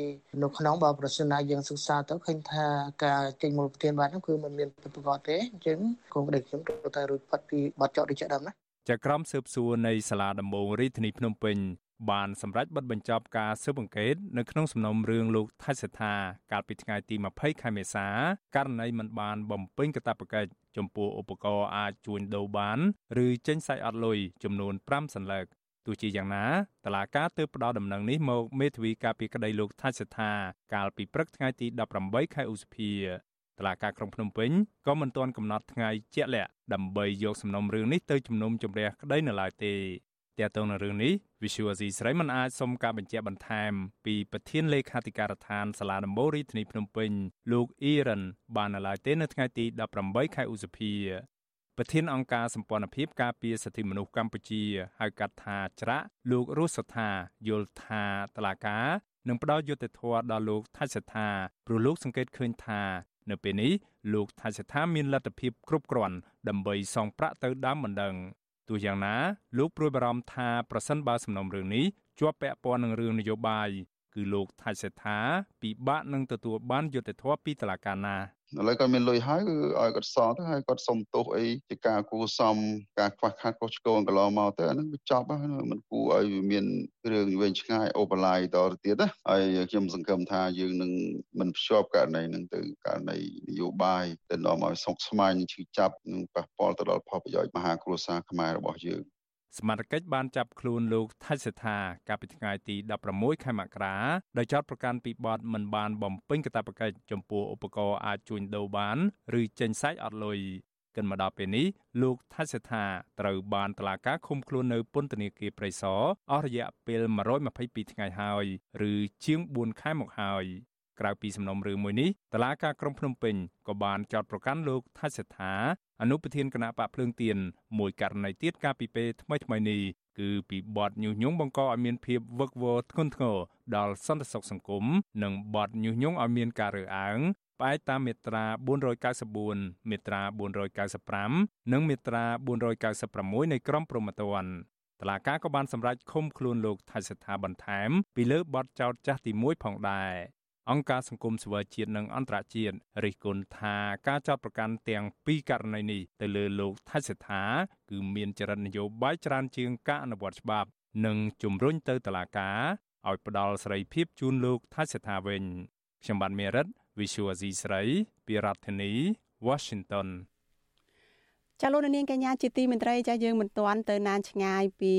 នៅក្នុងបើប្រសិនណាយើងសិក្សាទៅឃើញថាការចេញមូលប្រធានបាទហ្នឹងគឺมันមានពិតប្រាកដទេអញ្ចឹងកូនក្តីខ្ញុំត្រូវតែរួចផុតពីបាត់ចោតដូចជាដើមណាចក្រមស៊ើបសួរនៃសាលាដំបងរាជធានីភ្នំពេញ បានសម្រេចបិទបញ្ចប់ការស៊ើបអង្កេតនៅក្នុងសំណុំរឿងលោកថៃសេដ្ឋាកាលពីថ្ងៃទី20ខែមេសាករណីមិនបានបំពេញកាតព្វកិច្ចចំពោះឧបករណ៍អាចជួញដូរបាន ឬចេញសាច់អត់លុយចំនួន5សន្លឹកទោះជាយ៉ាងណាតឡាការទើបផ្ដល់ដំណឹងនេះមកមេធាវីការពីក្តីលោកថៃសេដ្ឋាកាលពីព្រឹកថ្ងៃទី18ខែឧសភាតឡាការក្រុងភ្នំពេញក៏មិនទាន់កំណត់ថ្ងៃជាក់លាក់ដើម្បីយកសំណុំរឿងនេះទៅជំនុំជម្រះក្តីនៅឡើយទេ ទាក់ទងនឹងរឿងនេះ Visual Asia ស្រីមិនអាចសុំការបញ្ជាក់បន្ថែមពីប្រធានលេខាធិការដ្ឋានសាលាដំបូងរាជធានីភ្នំពេញលោកអ៊ីរ៉ានបាននៅឡើយទេនៅថ្ងៃទី18ខែឧសភាប្រធានអង្គការសម្ព័ន្ធភាពការពារសិទ្ធិមនុស្សកម្ពុជាហៅកាត់ថាច្រាក់លោករស់សថាយល់ថាតឡាកានឹងផ្ដល់យុត្តិធម៌ដល់លោកថាច់សថាព្រោះលោកសង្កេតឃើញថានៅពេលនេះលោកថាច់សថាមានលទ្ធភាពគ្រប់គ្រាន់ដើម្បីសងប្រាក់ទៅដើមបណ្ដឹង ទោះយ៉ាងណាលោកព្រួយបារម្ភថាប្រសិនបើសំណុំរឿងនេះជាប់ពាក់ព័ន្ធនឹងរឿងនយោបាយគឺលោកថាច់សេដ្ឋាពិបាកនឹងទទួលបានយុត្តិធម៌ពីតុលាការណា ឥឡូវគាត់មានលុយហើយគឺឲ្យគាត់សងទៅហើយគាត់សុំទោសអីជាការគួសមការខ្វះខាតខុសឆ្គងកន្លងមកទៅអានឹងវាចប់ហើយมันគួរឲ្យវាមានរឿងវែងឆ្ងាយអូបឡាយតទៅទៀតណាហើយខ្ញុំសង្ឃឹមថាយើងនឹងមិនភ្ជាប់ករណីនឹងទៅករណីនយោបាយដែលនាំឲ្យសុកស្មាញឈឺចាប់និងប៉ះពាល់ទៅដល់ផលប្រយោជន៍មហាគ្រួសារខ្មែររបស់យើង សមាជិកបានចាប់ខ្លួនលោកថៃសេដ្ឋាកាលពីថ្ងៃទី16ខែមករាដោយចោទប្រកាន់ពីបទមិនបានបំពេញកាតព្វកិច្ចចំពោះឧបករណ៍អាចជួញដូរបាន ឬចេញសាច់អត់លុយកិនមកដល់ពេលនេះលោកថៃសេដ្ឋាត្រូវបានតុលាការឃុំខ្លួននៅពន្ធនាគារព្រៃសរអស់រយៈពេល122ថ្ងៃហើយ ឬជាង4ខែមកហើយ ក្រៅពីសំណុំរឿងមួយនេះតឡាការក្រុងភ្នំពេញក៏បានចោទប្រកាន់លោកថាច់សេដ្ឋាអនុប្រធានគណៈបកភ្លើងទៀនមួយករណីទៀតកាលពីពេលថ្មីថ្មីនេះគឺពីបទញុះញង់បង្កឲ្យមានភាពវឹកវរធ្ងន់ធ្ងរដល់សន្តិសុខសង្គមនិងបទញុះញង់ឲ្យមានការរើសអើងផ្អែកតាមមាត្រា494មាត្រា495និងមាត្រា496នៃក្រមព្រហ្មទណ្ឌតឡាកាក៏បានសម្រេចឃុំខ្លួនលោកថៃសថាបន្ថែមពីលើបទចោទចាស់ទី1ផងដែរ អង្គការសង្គមស៊ីវិលជាតិនិងអន្តរជាតិរិះគន់ថាការចោទប្រកាន់ទាំងពីរករណីនេះទៅលើលោកថៃសេដ្ឋាគឺមានចរិតនយោបាយច្រើនជាងការអនុវត្តច្បាប់ និងជំរុញទៅតុលាការឲ្យផ្ដល់សេរីភាពជូនលោកថាសិដ្ឋាវិញខ្ញុំបានមេរិត Visual C ស្រី ពីរដ្ឋធានី Washington ចាលោកនាងកញ្ញាជាទីមេត្រីចាយើងមិនទាន់ទៅណានឆ្ងាយពី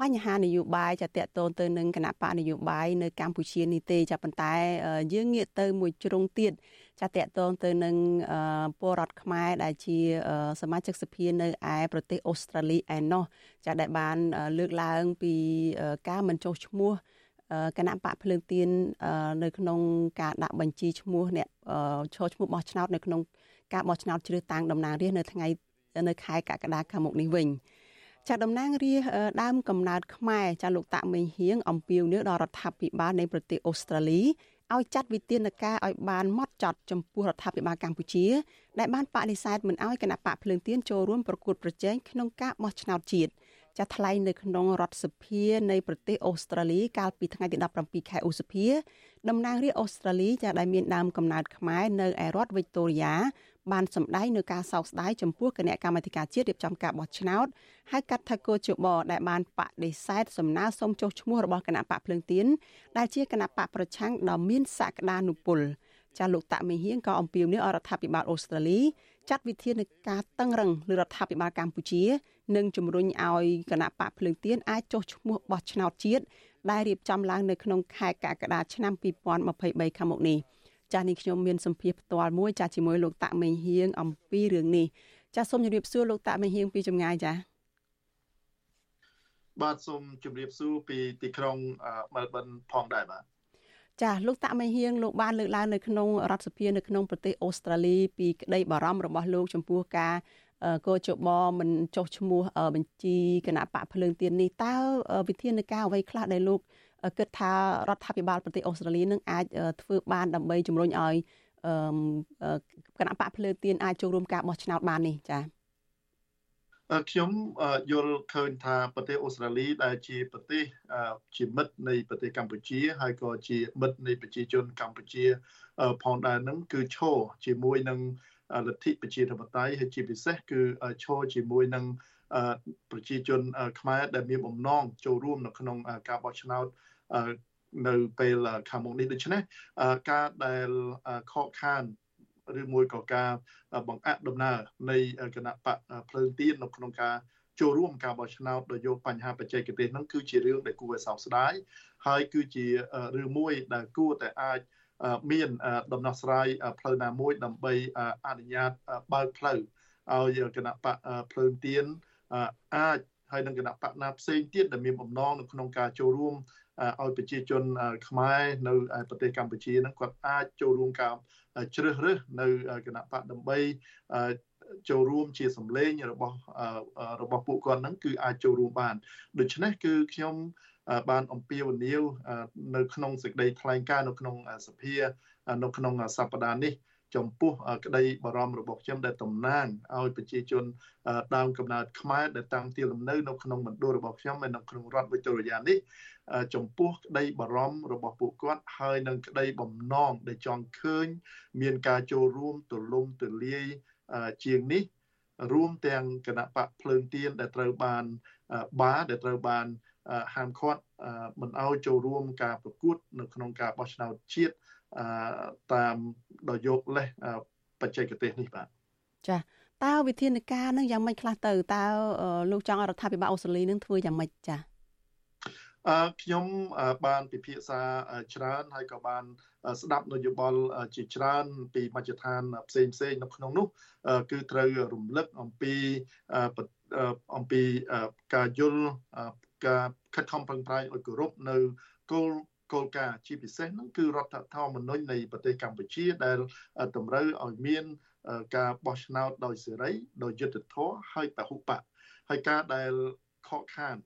បញ្ហានយោបាយចាតកតូនទៅនឹងគណៈបកនយោបាយនៅកម្ពុជានេះទេចាប៉ុន្តែយើងងាកទៅមួយជ្រុងទៀតចាតកតូនទៅនឹងពលរដ្ឋខ្មែរដែលជាសមាជិកសភានៅឯប្រទេសអូស្ត្រាលីឯណោះចាដែលបានលើកឡើងពីការមិនចុះឈ្មោះគណៈបកភ្លើងទៀននៅក្នុងការដាក់បញ្ជីឈ្មោះអ្នកឈរឈ្មោះបោះឆ្នោតនៅក្នុងការបោះឆ្នោតជ្រើសតាំងតំណាងរាស្ត្រនៅថ្ងៃ នៅខែកក្កដាខាងមុខនេះវិញចាតំណាងរាស្ត្រដើមកំណើតខ្មែរចាលោកតាក់មេងហៀងអំពាវនាវដល់រដ្ឋាភិបាលនៃប្រទេសអូស្ត្រាលីឲ្យចាត់វិធានការឲ្យបានម៉ត់ចត់ចំពោះរដ្ឋាភិបាលកម្ពុជា ដែលបានបដិសេធមិនឲ្យគណៈបកភ្លើងទៀនចូលរួមប្រកួតប្រជែងក្នុងការបោះឆ្នោតជាតិ ចាត់ថ្លែងនៅក្នុងរដ្ឋសភានៃប្រទេសអូស្ត្រាលីកាលពីថ្ងៃទី17ខែឧសភាតំណាងរាស្ត្រអូស្ត្រាលីចាដែលមានដើមកំណើតខ្មែរនៅឯរដ្ឋវីកតូរីយ៉ាបានសម្ដែងនៅការសោកស្ដាយចំពោះគណៈកម្មាធិការជាតិរៀបចំការបោះឆ្នោតហៅកាត់ថាកោជបដែលបានបដិសេធសំណើសុំចុះឈ្មោះរបស់គណៈបកភ្លើងទៀនដែលជាគណៈបកប្រឆាំងដ៏មានសក្តានុពលចាលោកតាក់មេហៀងក៏អំពាវនាវឲ្យរដ្ឋាភិបាលអូស្ត្រាលីចាត់វិធានការតឹងរឹងលើរដ្ឋាភិបាលកម្ពុជា និងជំរុញឲ្យគណៈបកភ្លើងទៀនអាចចុះឈ្មោះបោះឆ្នោតជាតិដែលរៀបចំឡើងនៅក្នុងខែកក្កដាឆ្នាំ2023ខាងមុខនេះចាស់នេះខ្ញុំមានសម្ភារផ្ទាល់មួយចាស់ជាមួយលោកតាក់មេងហៀងអំពីរឿងនេះចាស់សូមជម្រាបសួរលោកតាក់មេងហៀងពីចម្ងាយចាស់បាទសូមជម្រាបសួរពីទីក្រុងមែលប៊នផងដែរបាទចាលោកតាក់មេហៀងលោកបានលើកឡើងនៅក្នុងរដ្ឋសភានៅក្នុងប្រទេសអូស្ត្រាលីពីក្តីបារម្ភរបស់លោកចំពោះការ កោជបមិនចុះឈ្មោះបញ្ជីគណៈបកភ្លើងទៀននេះតើវិធានការអ្វីខ្លះដែលលោកគិតថារដ្ឋាភិបាលប្រទេសអូស្ត្រាលីនឹងអាចធ្វើបានដើម្បីជំរុញឲ្យគណៈបកភ្លើងទៀនអាចចូលរួមការបោះឆ្នោតបាននេះចា៎ខ្ញុំយល់ឃើញថាប្រទេសអូស្ត្រាលីដែលជាប្រទេសជាមិត្តនៃប្រទេសកម្ពុជា ហើយក៏ជាមិត្តនៃប្រជាជនកម្ពុជាផងដែរនឹងគឺឈរជាមួយនឹង លទ្ធិប្រជាធិបតេយ្យហើយជាពិសេសគឺឈរជាមួយនឹងប្រជាជនខ្មែរដែលមានបំណងចូលរួមនៅក្នុងការបោះឆ្នោតនៅពេលខាងមុខនេះដូច្នេះការដែលខកខានឬមួយក៏ការបង្អាក់ដំណើរនៃគណៈបកភ្លើងទៀននៅក្នុងការចូលរួមការបោះឆ្នោតដោយយកបញ្ហាបច្ចេកទេសហ្នឹងគឺជារឿងដែលគួរឲ្យសោកស្ដាយហើយគឺជារឿងមួយដែលគួរតែអាច មានដំណោះស្រាយផ្លូវណាមួយដើម្បីអនុញ្ញាតបើកផ្លូវឲ្យគណៈបកភ្លើងទៀនអាចហើយនឹងគណៈបកណាផ្សេងទៀតដែលមានបំណងនៅក្នុងការចូលរួមឲ្យប្រជាជនខ្មែរនៅប្រទេសកម្ពុជាហ្នឹងគាត់អាចចូលរួមការជ្រើសរើសនៅគណៈបកដើម្បីចូលរួមជាសម្លេងរបស់របស់ពួកគាត់ហ្នឹងគឺអាចចូលរួមបានដូច្នេះគឺខ្ញុំ បានអំពាវនាវនៅក្នុងសេចក្តីថ្លែងការណ៍នៅក្នុងសភានៅក្នុងសប្តាហ៍នេះចំពោះក្តីបារម្ភរបស់ខ្ញុំដែលតំណាងឲ្យប្រជាជនដើមកំណើតខ្មែរដែលតាំងទីលំនៅនៅក្នុងមណ្ឌលរបស់ខ្ញុំនៅក្នុងរដ្ឋវិទូរីយ៉ានេះចំពោះក្តីបារម្ភរបស់ពួកគាត់ហើយនឹងក្តីបំណងដែលចង់ឃើញ មានការចូលរួមទូលំទូលាយជាងនេះរួមទាំងគណៈបកភ្លើងទៀនដែលត្រូវបានបាដែលត្រូវបាន ហាមឃាត់មិនឲ្យចូលរួមការប្រកួត នៅក្នុងការបោះឆ្នោតជាតិតាមដោយយកលេសបច្ចេកទេសនេះបាទចាតើវិធានការនឹងយ៉ាងម៉េចខ្លះទៅតើលោកចង់ឲ្យរដ្ឋាភិបាលអូស្ត្រាលីនឹងធ្វើយ៉ាងម៉េចចាអឺខ្ញុំបានពិភាក្សាច្រើនហើយក៏បាន ស្ដាប់នយោបល់ជាច្រើន ពីមជ្ឈដ្ឋានផ្សេងផ្សេងនៅក្នុងនោះ គឺត្រូវរំលឹកអំពីអំពីការយល់ ការខិតខំប្រឹងប្រែងឲ្យគោរពនៅគោលគោលការណ៍ជាពិសេសនោះគឺរដ្ឋធម្មនុញ្ញនៃប្រទេសកម្ពុជាដែលតម្រូវឲ្យមានការបោះឆ្នោតដោយសេរីដោយយុត្តិធម៌ហើយពហុបកហើយការដែលខកខាន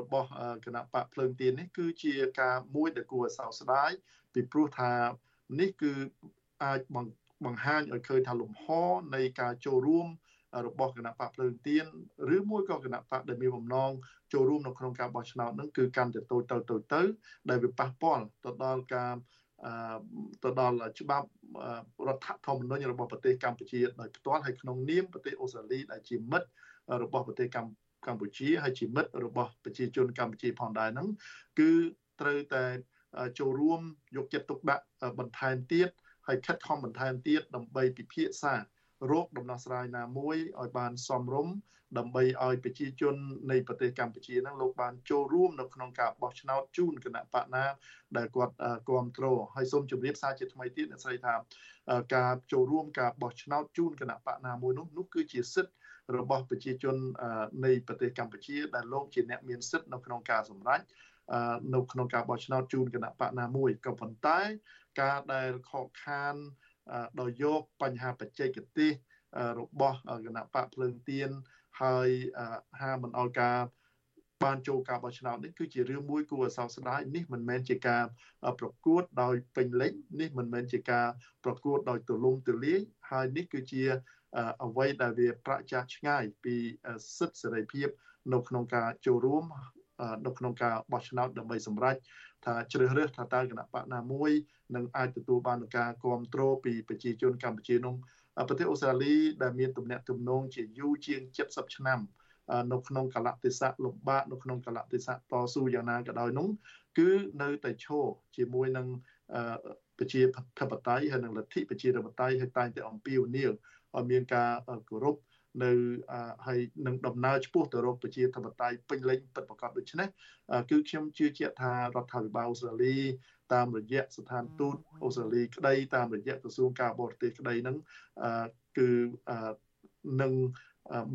របស់គណៈបកភ្លើងទៀននេះគឺជាការមួយដែលគួរឲ្យសោកស្ដាយពីព្រោះថានេះគឺអាចបង្ហាញឲ្យឃើញថាលំហនៃការចូលរួម របស់គណៈបកភ្លើងទៀនឬមួយក៏គណៈបកដែលមានបំណងចូលរួមនៅក្នុងការបោះឆ្នោតហ្នឹងគឺកាន់តែតូចទៅតូចទៅ ដែលវាប៉ះពាល់ទៅដល់ការទៅដល់ច្បាប់រដ្ឋធម្មនុញ្ញរបស់ប្រទេសកម្ពុជាដោយផ្ទាល់ហើយក្នុងនាមប្រទេសអូស្ត្រាលីដែលជាមិត្តរបស់ប្រទេសកម្កម្ពុជាហើយជាមិត្តរបស់ប្រជាជនកម្ពុជាផងដែរហ្នឹងគឺត្រូវតែចូលរួមយកចិត្តទុកដាក់បន្ថែមទៀតហើយខិតខំបន្ថែមទៀតដើម្បីពិភាក្សា រោគដំណោះស្រាយណាមួយឲ្យបានសមរម្យដើម្បីឲ្យប្រជាជននៃប្រទេសកម្ពុជាហ្នឹងលោកបានចូលរួមនៅក្នុងការបោះឆ្នោតជូនគណៈបកណាដែលគាត់គ្រប់គ្រងហើយសូមជម្រាបសារជាថ្មីទៀតអ្នកស្រីថាការចូលរួមការបោះឆ្នោតជូនគណៈបកណាមួយនោះនោះគឺជាសិទ្ធិរបស់ប្រជាជននៃប្រទេសកម្ពុជាដែលលោកជាអ្នកមានសិទ្ធិនៅក្នុងការសម្រេចនៅក្នុងការបោះឆ្នោតជូនគណៈបកណាមួយក៏ប៉ុន្តែការដែលខកខាន ដោយយកបញ្ហាបច្ចេកទេសរបស់គណៈបកភ្លើងទៀនហើយហាមិនអោយការបានចូលការបោះឆ្នោតនេះគឺជារឿងមួយគួរឲ្យសោកស្ដាយនេះមិនមែនជាការប្រកួតដោយពេញលេញនេះមិនមែនជាការប្រកួតដោយទូលំទូលាយហើយនេះគឺជាអ្វីដែលវាប្រឆាំងឆ្ងាយពីសិទ្ធិសេរីភាព នៅក្នុងការចូលរួមនៅក្នុងការបោះឆ្នោតដើម្បីសម្រេច ថាជ្រើសរើសថាតើគណៈបកណាមួយនឹងអាចទទួលបានការគ្រប់គ្រងពីប្រជាជនកម្ពុជានោះប្រទេសអូស្ត្រាលីដែលមានទំនាក់ទំនងជាយូរជាង70ឆ្នាំនៅក្នុងកលៈទេសៈលំបាកនៅក្នុងកលៈទេសៈតស៊ូយ៉ាងណាក៏ដោយនោះគឺនៅតែឈរជាមួយនឹងប្រជាធិបតេយ្យហើយនឹងលទ្ធិប្រជាធិបតេយ្យហើយតែងតែអំពាវនាវឲ្យមានការគោរព នៅហើយនឹងដំណើរឆ្ពោះទៅរកប្រជាធិបតេយ្យពេញលេញពិតប្រាកដដូច្នេះគឺខ្ញុំជឿជាក់ថារដ្ឋាភិបាលអូស្ត្រាលីតាមរយៈស្ថានទូតអូស្ត្រាលីក្តីតាមរយៈក្រសួងការបរទេសក្តីហ្នឹងគឺនឹង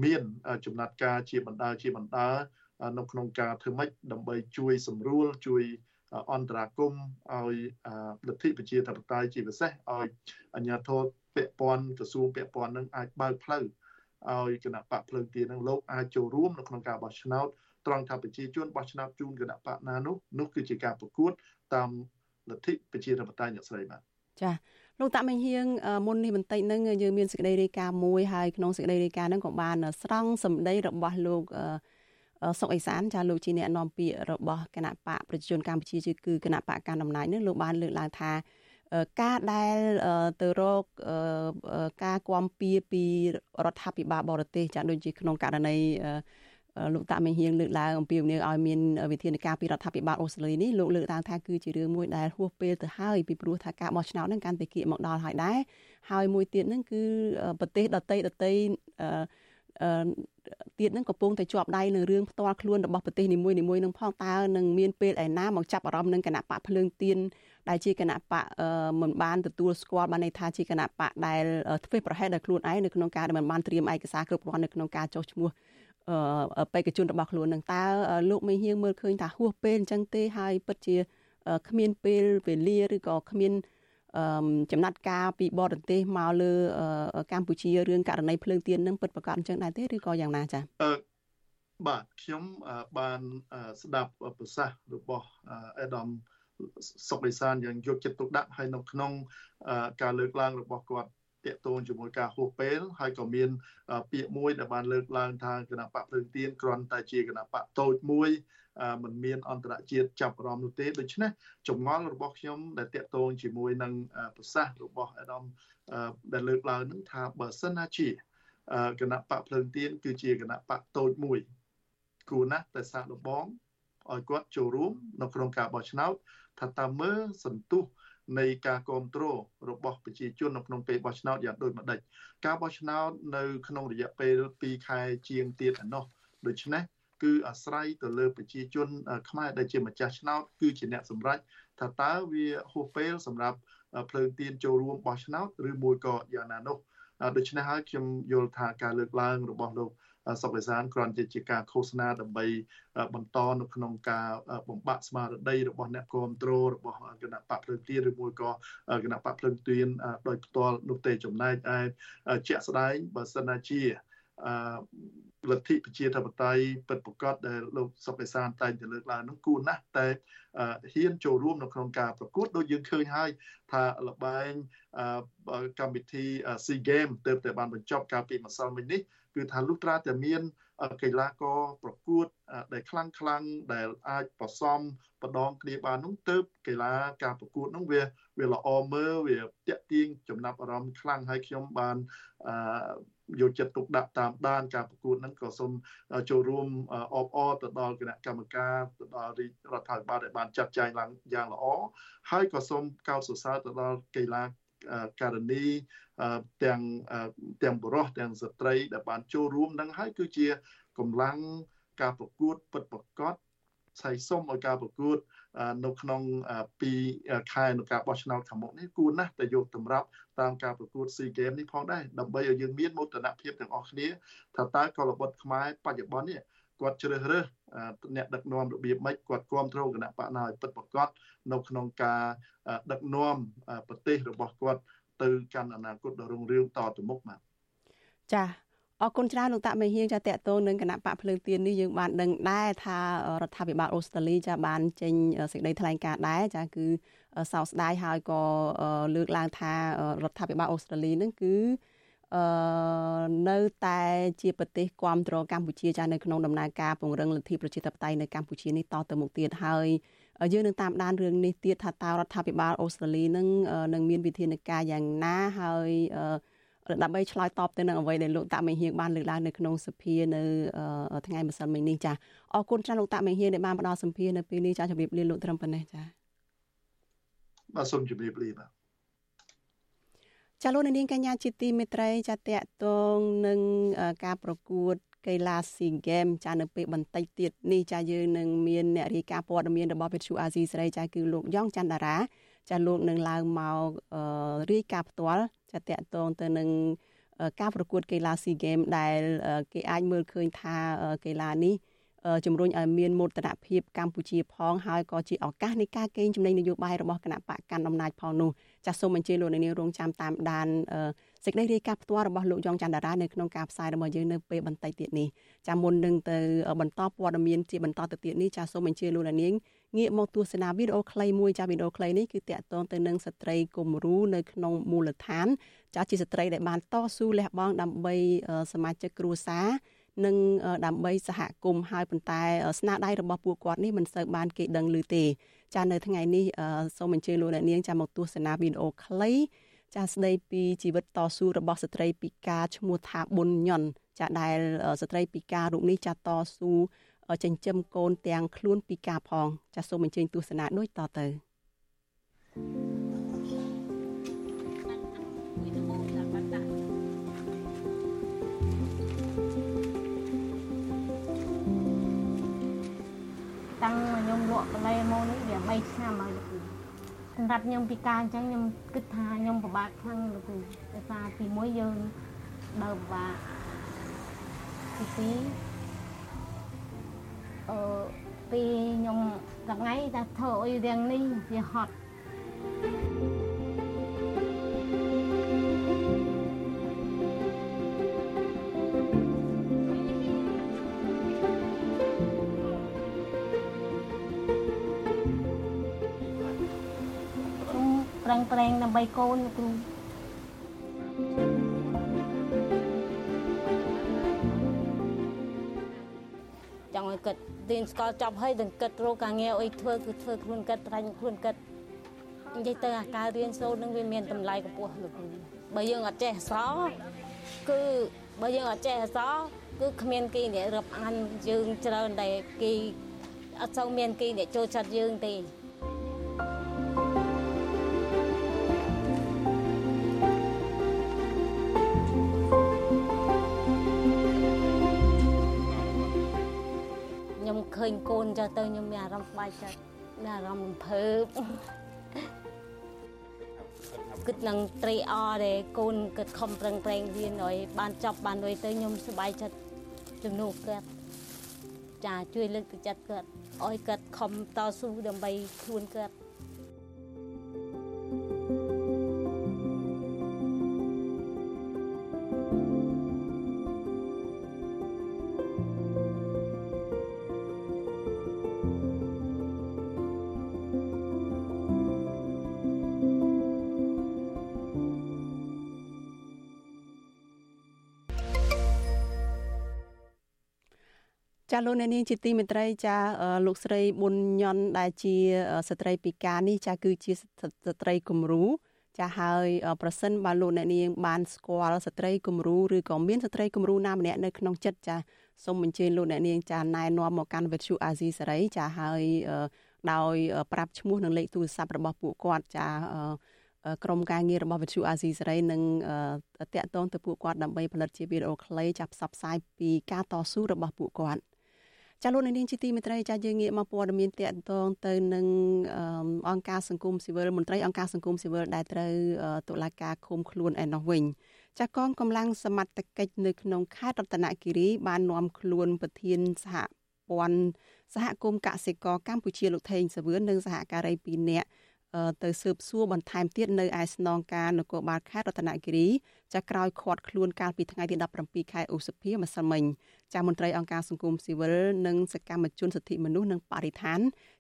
មានចំណាត់ការជាបណ្ដាជាបណ្ដានៅក្នុងការធ្វើម៉េចដើម្បីជួយសម្រួលជួយអន្តរាគមឲ្យលទ្ធិប្រជាធិបតេយ្យជាពិសេសឲ្យអាជ្ញាធរពាក់ព័ន្ធក្រសួងពាក់ព័ន្ធនឹងអាចបើកផ្លូវ ឲ្យគណៈបកភ្លើងទៀននឹងលោកអាចចូលរួមនៅក្នុងការបោះឆ្នោតត្រង់ថាប្រជាជនបោះឆ្នោតជូនគណៈបកណានោះនោះគឺជាការប្រកួតតាមលទ្ធិប្រជាធិបតេយ្យអ្នកស្រីបាទចាលោកតាមេងហៀងមុននេះបន្តិចហ្នឹងយើងមានសេចក្តីរាយការណ៍មួយហើយក្នុងសេចក្តីរាយការណ៍ហ្នឹងក៏បាន ស្រង់សម្ដីរបស់លោកសុកអេសានចាលោកជាអ្នកនាំពាក្យរបស់គណៈបកប្រជាជនកម្ពុជាគឺគណៈបកកណ្ដាលអំណាចនេះលោកបានលើកឡើងថា ការដែលទៅរកការគាំពៀពីរដ្ឋាភិបាលបរទេសចាដូចជាក្នុងករណីលោកតាមេហៀងលើកឡើងអំពីនាងឲ្យមានវិធានការពីរដ្ឋាភិបាលអូស្ត្រាលីនេះលោកលើកឡើងថាគឺជារឿងមួយដែលហួសពេលទៅហើយពីព្រោះថាការបោះឆ្នោតហ្នឹងកាន់តែគៀកមកដល់ហើយដែរហើយមួយទៀតហ្នឹងគឺប្រទេសដតីដតីអឺ ទៀតនឹងកំពុងតែជាប់ដៃនឹងរឿងផ្ទាល់ខ្លួនរបស់ប្រទេសនីមួយៗនឹងផងតើនឹងមានពេលឯណាមកចាប់អារម្មណ៍នឹងគណៈបកភ្លើងទៀនដែលជាគណៈបកមិនបានទទួលស្គាល់បានន័យថាជាគណៈបកដែលធ្វើប្រហែសដល់ខ្លួនឯងនៅក្នុងការដែលមិនបានត្រៀមឯកសារគ្រប់គ្រាន់នៅក្នុងការចុះឈ្មោះបេក្ខជនរបស់ខ្លួននឹងតើលោកមេហៀងមើលឃើញថាហួសពេលអញ្ចឹងទេហើយពិតជាគ្មានពេលវេលាឬក៏គ្មាន ចំណាត់ការពីបរទេសមកលើកម្ពុជារឿងករណីភ្លើងទៀននឹងពិតប្រកបអញ្ចឹងដែរទេឬក៏យ៉ាងណាចា៎បាទខ្ញុំបានស្ដាប់ប្រសាសន៍របស់អេដាមសុកអេសានយ៉ាងយកចិត្តទុកដាក់ហើយនៅក្នុងការលើកឡើងរបស់គាត់តាក់ទងជាមួយការហួសពេលហើយក៏មានពាក្យមួយដែលបានលើកឡើងថាគណៈបកភ្លើងទៀនគ្រាន់តែជាគណៈបកតូចមួយ មិនមានអន្តរជាតិចាប់អារម្មណ៍នោះទេដូច្នេះចម្ងល់របស់ខ្ញុំដែលតាក់ទងជាមួយនឹងប្រសាសន៍របស់អាដាមដែលលើកឡើងនឹងថាបើសិនណាជាគណៈបកភ្លើងទៀនគឺជាគណៈបកតូចមួយគួរណាស់តែសាកល្បងឲ្យគាត់ចូលរួមនៅក្នុងការបោះឆ្នោតថាតើមើលសន្ទុះនៃការគ្រប់គ្រងរបស់ប្រជាជននៅក្នុងពេលបោះឆ្នោតយ៉ាងដូចម្ដេចការបោះឆ្នោតនៅក្នុងរយៈពេល2ខែជាងទៀតឯណោះដូច្នេះ គឺអាស្រ័យទៅលើប្រជាជន ខ្មែរដែលជាម្ចាស់ឆ្នោតគឺជាអ្នកសម្រេចថាតើវាហួសពេលសម្រាប់ភ្លើងទៀនចូលរួមបោះឆ្នោតឬមួយក៏យ៉ាងណានោះដូច្នេះហើយខ្ញុំយល់ថាការលើកឡើងរបស់លោកសុកវិសានគ្រាន់តែជាការឃោសនាដើម្បីបន្តនៅក្នុងការបំបាក់ស្មារតីរបស់អ្នកគ្រប់គ្រងរបស់គណៈបកភ្លើងទៀនឬមួយក៏គណៈបកភ្លើងទៀនដោយផ្ទាល់នោះទេចំណែកឯជាក់ស្ដែងបើសិនណាជា លទ្ធិប្រជាធិបតេយ្យពិតប្រាកដដែលលោកសុកអេសានតែងតែលើកឡើងនោះគួរណាស់តែហ៊ានចូលរួមនៅក្នុងការប្រកួតដូចយើងឃើញហើយថាលបែងកម្មវិធី SEA Games ទើបតែបានបញ្ចប់កាលពីម្សិលមិញនេះគឺថាលុះត្រាតែមានកីឡាករប្រកួតដែលខ្លាំងខ្លាំងដែលអាចបសំបដងគ្នាបាននោះទៅកីឡាការប្រកួតនោះវាវាល្អមើលវាតាក់ទាញចំចំណាប់អារម្មណ៍ខ្លាំងហើយខ្ញុំបានអឺ យកចិត្តទុកដាក់តាមដានការប្រកួតហ្នឹងក៏សូមចូលរួមអបអរទៅដល់គណៈកម្មការទៅដល់រដ្ឋាភិបាលដែលបានចាត់ចែងឡើងយ៉ាងល្អហើយក៏សូមកោតសរសើរទៅដល់កីឡាករណីទាំងទាំងបុរសទាំងស្ត្រីដែលបានចូលរួមនឹងហើយគឺជាកម្លាំងការប្រកួតពិតប្រាកដឆៃសុំឲ្យការប្រកួត នៅក្នុងពីខែនៃការបោះឆ្នោតខាងមុខនេះគួរណាស់តែយកតម្រាប់តាមការប្រកួត SEA Games នេះផងដែរដើម្បីឲ្យយើងមានមោទនភាពទាំងអស់គ្នាថាតើកលបុត្រខ្មែរបច្ចុប្បន្ននេះគាត់ជ្រើសរើសអ្នកដឹកនាំរបៀបម៉េចគាត់គ្រប់គ្រងគណៈបកណាឲ្យពិតប្រាកដនៅក្នុងការដឹកនាំប្រទេសរបស់គាត់ទៅកាន់អនាគតដ៏រុងរឿងតទៅមុខបាទចា អរគុណច្រើនលោកតាមេហៀងចាតតតងនឹងគណៈបកភ្លើងទៀននេះយើងបានដឹងដែរថារដ្ឋាភិបាលអូស្ត្រាលីចាបានចេញសេចក្តីថ្លែងការណ៍ដែរចាគឺសោកស្ដាយហើយក៏លើកឡើងថារដ្ឋាភិបាលអូស្ត្រាលីនឹងគឺអឺនៅតែជាប្រទេសគ្រប់គ្រងកម្ពុជាចានៅក្នុងដំណើរការពង្រឹងលទ្ធិប្រជាធិបតេយ្យនៅកម្ពុជានេះតទៅមុខទៀតហើយយើងនឹងតាមដានរឿងនេះទៀតថាតើរដ្ឋាភិបាលអូស្ត្រាលីនឹងនឹងមានវិធានការយ៉ាងណាហើយ ដើម្បីឆ្លើយតបទៅនឹងអ្វីដែលលោកតាមេហៀងបានលើកឡើងនៅក្នុងសភានៅថ្ងៃម្សិលមិញនេះចាអរគុណច្រើនលោកតាមេហៀងដែលបានផ្ដល់សម្ភារនៅពេលនេះចាជម្រាបលាលោកត្រឹមប៉ុណ្ណេះចាបាទសូមជម្រាបលាបាទចាលោកនាងកញ្ញាជាទីមេត្រីចាតកតងនឹងការប្រកួតកីឡាស៊ីហ្គេមចានៅពេលបន្តិចទៀតនេះចាយើងនឹងមានអ្នករាយការណ៍ព័ត៌មានរបស់វិទ្យុអាស៊ីសេរីចាគឺលោកយ៉ងច័ន្ទតារា ចាលោកនឹងឡើងមករាយការណ៍ផ្ទាល់ចាតកតងទៅនឹងការប្រកួតកីឡាស៊ីហ្គេមដែល គេអាចមើលឃើញថាកីឡានេះជំរុញឲ្យមានមោទនភាពកម្ពុជាផងហើយក៏ជាឱកាសនៃការកេងចំណេញនយោបាយរបស់គណៈបកកាន់អំណាចផងនោះចាសសូមអញ្ជើញលោកនាងរងចាំតាមដាន សេចក្តីរាយការណ៍ផ្ទាល់របស់លោកយ៉ងច័ន្ទតារានៅក្នុងការផ្សាយរបស់យើងនៅពេលបន្តិចទៀតនេះចាមុននឹងទៅបន្តព័ត៌មានជាបន្តទៅទៀតនេះចាសូមអញ្ជើញលោកនាងងាកមកទស្សនាវីដេអូខ្លីមួយចាវីដេអូខ្លីនេះគឺតាក់ទងទៅនឹងស្ត្រីគំរូនៅក្នុងមូលដ្ឋាន ចាជាស្ត្រីដែលបានតស៊ូលះបង់ដើម្បីសមាជិកគ្រួសារនិងដើម្បីសហគមន៍ហើយប៉ុន្តែ ស្នាដៃរបស់ពួកគាត់នេះមិនសូវបានគេដឹងឮទេចានៅថ្ងៃនេះសូមអញ្ជើញលោកអ្នកនាងចាមកទស្សនាវីដេអូខ្លី ចាស្ដីពីជីវិតតស៊ូរបស់ស្ត្រីពិការឈ្មោះថាប៊ុនញ៉ុនចាដែលស្ត្រីពិការរូបនេះចាតស៊ូចិញ្ចឹមកូនទាំងខ្លួនពិការផង ចាសូមអញ្ជើញទស្សនាដូចតទៅ thank you តាំងខ្ញុំលក់កលែមកនេះវា3ឆ្នាំហើយលោកគ្រូ សម្រាប់ខ្ញុំពិការអញ្ចឹងខ្ញុំគិតថាខ្ញុំពិបាកខ្លាំងលោកគ្រូដោយសារទី1យើងដើរពិបាកទី2អឺពីខ្ញុំថ្ងៃតែធ្វើអុយរៀងនេះវាហត់ ដើម្បីកូនគ្រូចង់ឲ្យគិតរៀនស្កលចប់ហើយនឹងគិតរកការងារអីធ្វើគឺធ្វើខ្លួនគិតត្រាញ់ខ្លួនគិតនិយាយទៅអាការរៀនសូត្រនឹងវាមានតម្លៃខ្ពស់លោកគ្រូបើយើងអត់ចេះអក្សរគឺបើយើងអត់ចេះអក្សរគឺគ្មានគេអ្នករាប់អានយើងច្រើនដែលគេអត់សូវមានគេអ្នកចូលចិត្តយើងទេ ញកូនចុះទៅខ្ញុំមានអារម្មណ៍ស្បែកចិត្តមានអារម្មណ៍រំភើបគិតនឹងត្រេកអរដែលកូនគិតខំប្រឹងប្រែងរៀនឲ្យបានចប់បានរួចទៅខ្ញុំសប្បាយចិត្តជំនួសគាត់ចាជួយលើកទឹកចិត្តគាត់ឲ្យគាត់ខំតស៊ូដើម្បីខ្លួនគាត់ ចាលោកអ្នកនាងជាទីមេត្រីចាលោកស្រីប៊ុនញ៉ុនដែលជាស្ត្រីពិការនេះចាគឺជាស្ត្រីគំរូចាហើយប្រសិនបើលោកអ្នកនាងបានស្គាល់ស្ត្រីគំរូឬក៏មានស្ត្រីគំរូណាម្នាក់នៅក្នុងចិត្តចាសូមអញ្ជើញលោកអ្នកនាងចាណែនាំមកកាន់វិទ្យុអាស៊ីសេរីចាហើយដោយប្រាប់ឈ្មោះនិងលេខទូរស័ព្ទរបស់ពួកគាត់ចាក្រុមការងាររបស់វិទ្យុអាស៊ីសេរីនឹងតាក់ទងទៅពួកគាត់ដើម្បីផលិតជាវីដេអូខ្លីចាប់ផ្សព្វផ្សាយពីការតស៊ូរបស់ពួកគាត់ ចាលោកនាងជាទីមេត្រីចាយើងងាកមកព័ត៌មានតាក់ទងទៅនឹងអង្គការសង្គមស៊ីវិលមន្ត្រីអង្គការសង្គមស៊ីវិលដែលត្រូវតុលាការឃុំខ្លួនឯណោះវិញចាកងកម្លាំងសមត្ថកិច្ចនៅក្នុងខេត្តរតនគិរីបាននាំខ្លួនប្រធានសហព័ន្ធសហគមន៍កសិករកម្ពុជាលោកថេងសាវឿននិងសហការី2នាក់ ទៅស៊ើបសួរបន្ថែមទៀតនៅឯស្នងការនគរបាលខេត្តរតនគិរីចាក្រោយខាត់ខ្លួនកាលពីថ្ងៃទី17ខែឧសភាម្សិលមិញចាមន្ត្រីអង្គការសង្គមស៊ីវិលនិងសកម្មជនសិទ្ធិមនុស្សនិងបរិស្ថាន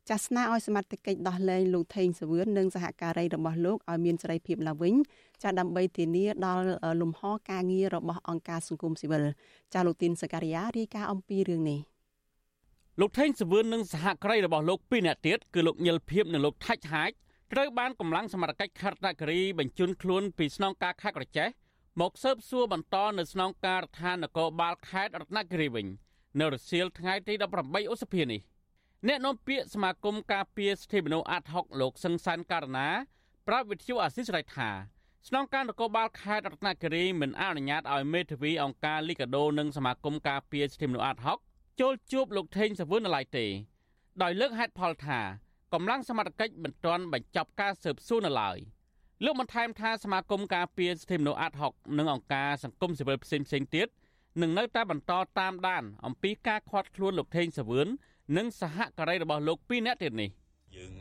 ចាស្នើឲ្យសមត្ថកិច្ចដោះលែងលោកថេងសាវឿននិងសហការីរបស់លោកឲ្យមានសេរីភាពឡើងវិញចាដើម្បីធានាដល់លំហការងាររបស់អង្គការសង្គមស៊ីវិលចាលោកទីនសការីយ៉ារាយការណ៍អំពីរឿងនេះលោកថេងសាវឿននិងសហការីរបស់លោកពីរនាក់ទៀតគឺលោកញិលភៀបនិងលោកថាច់ហាច់ ត្រូវបានកម្លាំងសមត្ថកិច្ចខេត្តរតនគិរីបញ្ជូនខ្លួនពីស្នងការខេត្តក្រចេះមកស៊ើបសួរបន្តនៅស្នងការដ្ឋាននគរបាលខេត្តរតនគិរីវិញនៅរសៀលថ្ងៃទី18ឧសភានេះអ្នកនាំពាក្យសមាគមការពារសិទ្ធិមនុស្សអាត់ហុកលោកសឹងសានករណាប្រាប់វិទ្យុអាស៊ីសេរីថាស្នងការនគរបាលខេត្តរតនគិរីមិនអនុញ្ញាតឲ្យមេធាវីអង្គការលីកាដូនិងសមាគមការពារសិទ្ធិមនុស្សអាត់ហុកចូលជួបលោកថេងសាវឿននៅឡើយទេ ដោយលើកហេតុផលថា កម្លាំងសមត្ថកិច្ចមិនទាន់បញ្ចប់ការស៊ើបសួរនៅឡើយលោកបានថែមថាសមាគមការពារសិទ្ធិមនុស្សអាត់ហុកនិងអង្គការសង្គមស៊ីវិលផ្សេងផ្សេងទៀតនឹងនៅតែបន្តតាមដាន អំពីការខាត់ខ្លួនលោកថេងសាវឿននិងសហការីរបស់លោកពីរនាក់ទៀតនេះយើង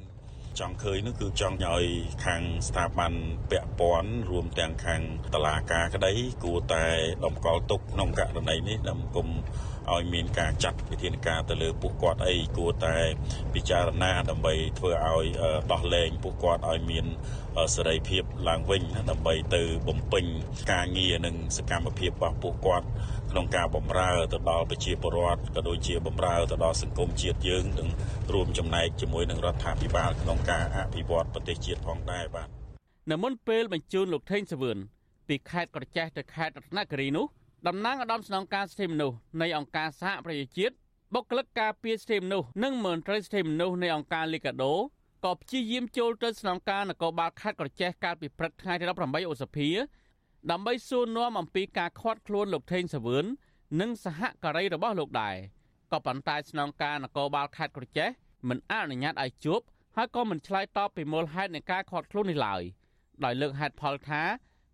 ចង់ឃើញនោះគឺចង់ឲ្យខាងស្ថាប័នពាក់ព័ន្ធរួមទាំងខាងតឡាការក្តីគួរតែតម្កល់ទុកក្នុងករណីនេះដើម្បីគុំ ឲ្យមានការចាត់វិធានការទៅលើពួកគាត់អីគួរតែពិចារណាដើម្បីធ្វើឲ្យដោះលែងពួកគាត់ឲ្យមានសេរីភាពឡើងវិញដើម្បីទៅបំពេញការងារនិងសកម្មភាពរបស់ពួកគាត់ក្នុងការបម្រើទៅដល់ប្រជាពលរដ្ឋក៏ដូចជាបម្រើទៅដល់សង្គមជាតិយើងនិងរួមចំណែកជាមួយនឹងរដ្ឋាភិបាលក្នុងការអភិវឌ្ឍប្រទេសជាតិផងដែរបាទនៅមុនពេលបញ្ជូនលោកថេងសវឿនពីខេត្តក្រចេះទៅខេត្តរតនគិរីនោះ តំណាងឧត្តមស្នងការសិទ្ធិមនុស្សនៃអង្គការសហប្រជាជាតិបុគ្គលិកការពារសិទ្ធិមនុស្សនិងមន្ត្រីសិទ្ធិមនុស្សនៃអង្គការលីកាដូក៏ព្យាយាមចូលទៅស្នងការនគរបាលខេត្តក្រចេះកាលពីព្រឹកថ្ងៃទី18ឧសភាដើម្បីសួរនាំអំពីការខាត់ខ្លួនលោកថេងសាវឿននិងសហការីរបស់លោកដែរក៏ប៉ុន្តែស្នងការនគរបាលខេត្តក្រចេះមិនអនុញ្ញាតឲ្យជួបហើយក៏មិនឆ្លើយតបពីមូលហេតុនៃការខាត់ខ្លួននេះឡើយដោយលើកហេតុផលថា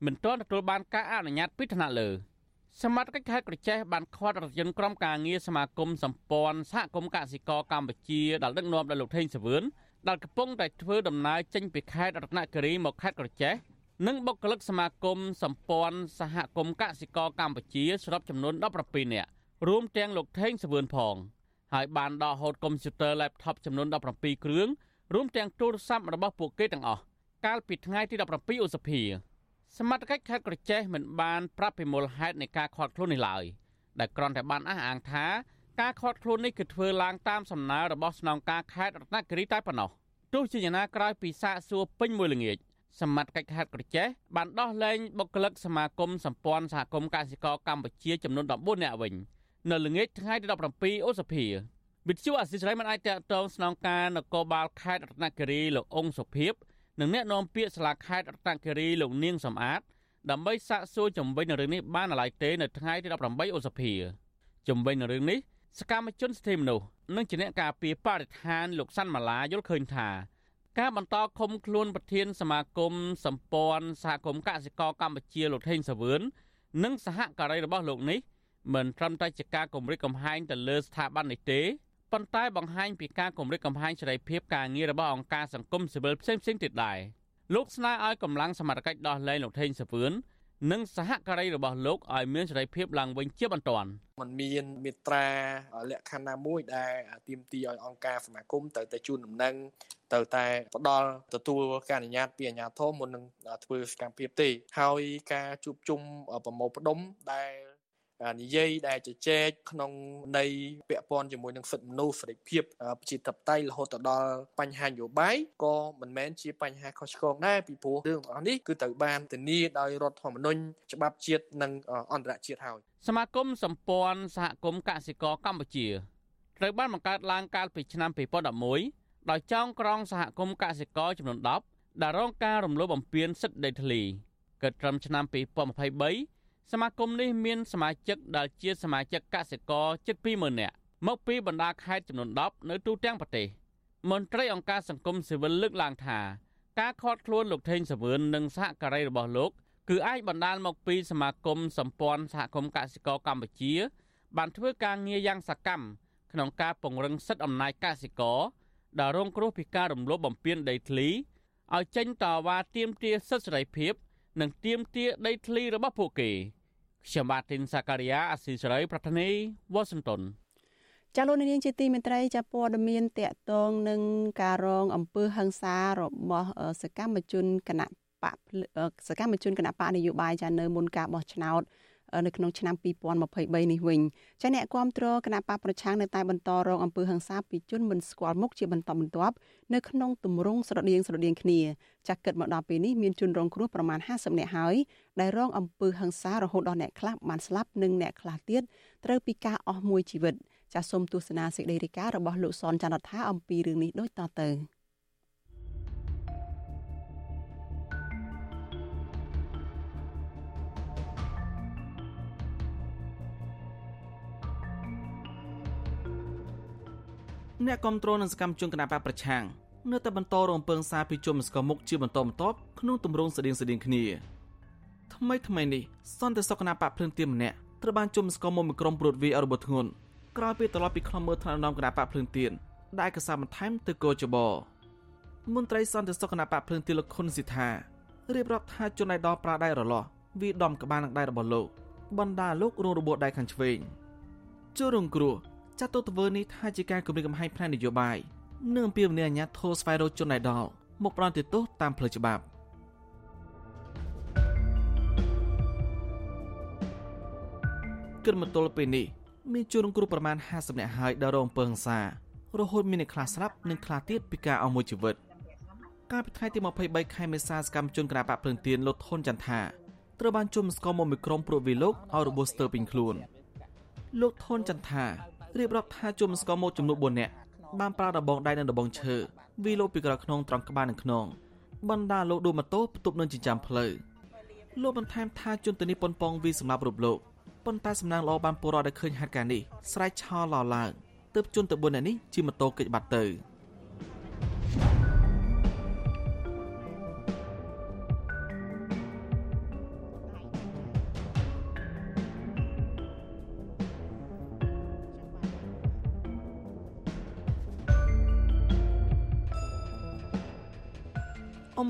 មិនទាន់ទទួលបានការអនុញ្ញាតពីថ្នាក់លើ។ សមាជិកខេត្តក្រចេះបានខាត់រថយន្តក្រុមការងារសមាគមសម្ព័ន្ធសហគមន៍កសិករកម្ពុជាដែលដឹកនាំដោយលោកថេងសវឿនដែលកំពុងតែធ្វើដំណើរចេញពីខេត្តរតនគិរីមកខេត្តក្រចេះនិងបុគ្គលិកសមាគមសម្ព័ន្ធសហគមន៍កសិករកម្ពុជាសរុបចំនួន17នាក់រួមទាំងលោកថេងសវឿនផងហើយបានដកហូតកុំព្យូទ័រ laptop ចំនួន17គ្រឿងរួមទាំងទូរស័ព្ទរបស់ពួកគេទាំងអស់កាលពីថ្ងៃទី17ឧសភា សមត្ថកិច្ចខេត្តក្រចេះមិនបានប្រាប់ពីមូលហេតុនៃការខាត់ខ្លួននេះឡើយដែលគ្រាន់តែបានអះអាងថាការខាត់ខ្លួននេះគឺធ្វើឡើងតាមសំណើរបស់ស្នងការខេត្តរតនគិរីតែប៉ុណ្ណោះទោះជាយ៉ាងណាក្រោយពីសាកសួរពេញមួយល្ងាចសមត្ថកិច្ចខេត្តក្រចេះបានដោះលែងបុគ្គលិកសមាគមសម្ព័ន្ធសហគមន៍កសិករកម្ពុជាចំនួន14នាក់វិញនៅល្ងាចថ្ងៃទី17ឧសភាវិទ្យុអសិរ័យមិនអាចតតងស្នងការនគរបាលខេត្តរតនគិរីលោកអង្គសុភីប និងអ្នកនាំពាក្យសាលាខេត្តរតនគិរីលោកនាងសំអាតដើម្បីសាកសួរជំវិញនឹងរឿងនេះបានឡើយទេនៅថ្ងៃទី18ឧសភាជំវិញនឹងរឿងនេះសកម្មជនសិទ្ធិមនុស្សនិងជាអ្នកការពារបរិស្ថានលោកសាន់ម៉ាឡាយល់ឃើញថាការបន្តឃុំខ្លួនប្រធានសមាគមសម្ព័ន្ធសហគមន៍កសិករកម្ពុជាលោកថេងសាវឿននិងសហការីរបស់លោកនេះមិនត្រឹមតែជាការគម្រិតកំហែងទៅលើស្ថាប័ននេះទេ ប៉ុន្តែបង្ហាញពីការគម្រិតកំហែងសេរីភាពការងាររបស់អង្គការសង្គមស៊ីវិលផ្សេងៗទៀតដែរលោកស្នើឲ្យកម្លាំងសមត្ថកិច្ចដោះលែងលោកថេងសាវឿននិងសហការីរបស់លោកឲ្យមានសេរីភាពឡើងវិញជាបន្ទាន់มันមានមេត្រាលក្ខខណ្ឌណាមួយដែលទាមទារឲ្យអង្គការសមាគមទៅតែជូនដំណឹងទៅតែផ្ដល់ទទួលការអនុញ្ញាតពីអាជ្ញាធរមុននឹងធ្វើសកម្មភាពទេហើយការជួបជុំប្រមូលផ្ដុំដែល និយាយដែលជជែកក្នុងនៃពាក់ព័ន្ធជាមួយនឹងសិទ្ធិមនុស្សសេរីភាពប្រជាធិបតេយ្យរហូតដល់បញ្ហានយោបាយក៏មិនមែនជាបញ្ហាខុសឆ្គងដែរពីព្រោះរឿងទាំងអស់នេះគឺត្រូវបានធានាដោយរដ្ឋធម្មនុញ្ញច្បាប់ជាតិនិងអន្តរជាតិហើយសមាគមសម្ព័ន្ធសហគមន៍កសិករកម្ពុជាត្រូវបានបង្កើតឡើងកាលពីឆ្នាំ2011ដោយចောင်းក្រងសហគមន៍កសិករចំនួន10ដែលរងការរំលោភបំពានសិទ្ធិដីធ្លីកិត្តិត្រឹមឆ្នាំ2023 សមាគមនេះមានសមាជិកដែលជាសមាជិកកសិករជិត20000នាក់មកពីបណ្ដាខេត្តចំនួន10នៅទូទាំងប្រទេសមន្ត្រីអង្គការសង្គមស៊ីវិលលើកឡើងថាការខាត់ខ្លួនលោកថេងសាវឿននិងសហការីរបស់លោកគឺអាចបណ្ដាលមកពីសមាគមសម្ព័ន្ធសហគមន៍កសិករកម្ពុជា បានធ្វើការងារយ៉ាងសកម្មក្នុងការពង្រឹងសិទ្ធិអំណាចកសិករដែលរងគ្រោះពីការរំលោភបំពានដីធ្លីឲ្យចេញតវ៉ាទាមទារសិទ្ធិសេរីភាព និងទាមទារដីធ្លីរបស់ពួកគេខ្ញុំបាទទីនសាការីយ៉ាអស៊ីសេរីប្រធានីវ៉ាស៊ីនតោនចាលោកនាងជាទីមេត្រីចាព័ត៌មានតកតងនឹងការរងអំពើហិង្សារបស់សកម្មជនគណៈបកសកម្មជនគណៈបកនយោបាយចានៅមុនការបោះឆ្នោត នៅក្នុងឆ្នាំ2023នេះវិញចាអ្នកគាំទ្រគណៈបកប្រឆាំងនៅតែបន្តរងអំពើហិង្សាពីជនមិនស្គាល់មុខជាបន្តបន្ទាប់នៅក្នុងទម្រង់ស្រដៀងស្រដៀងគ្នាចាគិតមកដល់ពេលនេះមានជនរងគ្រោះប្រមាណ50នាក់ហើយដែលរងអំពើហិង្សារហូតដល់អ្នកខ្លះបានស្លាប់និងអ្នកខ្លះទៀតត្រូវពីការអស់មួយជីវិតចាសសូមទស្សនាសេចក្តីរាយការណ៍របស់លោកសនចន្ទរដ្ឋាអំពីរឿងនេះដូចតទៅ អ្នកគ្រប់គ្រងនឹងសកម្មជនគណបកប្រឆាំងនៅតែបន្តរំពឹងសារពីជនស្គាល់មុខជាបន្តបន្ទាប់ក្នុងទម្រង់ស្តៀងស្តៀងគ្នាថ្មីថ្មីនេះសន្តិសុខគណបកភ្លើងទៀនម្នាក់ត្រូវបានជនស្គាល់មុខមួយក្រុមព្រួតវាយអរបធ្ងន់ក្រោយពីត្រឡប់ពីខ្លំមើលថ្នាក់ដឹកនាំគណបកភ្លើងទៀនដែលឯកសារបន្ថែមទៅកោចបមន្ត្រីសន្តិសុខគណបកភ្លើងទៀនលោកខុនស៊ីថារៀបរាប់ថាជនឯកដប្រាដៃរលាស់វាដំក្បាលនឹងដៃរបស់លោកបណ្ដាលោករងរបួសដៃខាងឆ្វេងជួរងគ្រោះ ចាត់ទុកទង្វើនេះថាជាការគម្រាមកំហែងផ្នែកនយោបាយនិងអំពាវនាវអាញាធរស្វែងរកជនឯកមកប្រន្ទាទោសតាមផ្លូវច្បាប់គិតមកទល់ពេលនេះមានជនរងគ្រោះប្រមាណ50នាក់ហើយដែលរងអំពើហិង្សារហូតមានអ្នកខ្លះស្លាប់និងខ្លះទៀតពិការអស់មួយជីវិតកាលពីថ្ងៃទី23ខែមេសាសកម្មជនគណបកភ្លើងទៀនលោកថុនចន្ទថាត្រូវបានជុំស្គមមកមីក្រុមព្រួតវីលោកឲ្យរបួសស្ទើរពេញខ្លួនលោកថុនចន្ទថា រៀបរាប់ថាជុំស្គមមកចំនួន4នាក់បានប្រើដបងដៃនិងដបងឈើវីលោកពីក្រៅខ្នងត្រង់ក្បាលនិងខ្នងបណ្ដាលោកដួលម៉ូតូផ្ទុបនឹងចិញ្ចាំផ្លូវលោកបន្ថែមថាជនទៅនេះប៉ុនប៉ងវីសម្រាប់រូបលោកប៉ុន្តែសំណាងល្អបានពលរដ្ឋដែលឃើញហេតុការណ៍នេះស្រែកឆោឡឡើងទើបជនទៅ4នាក់នេះជិះម៉ូតូគេចបាត់ទៅ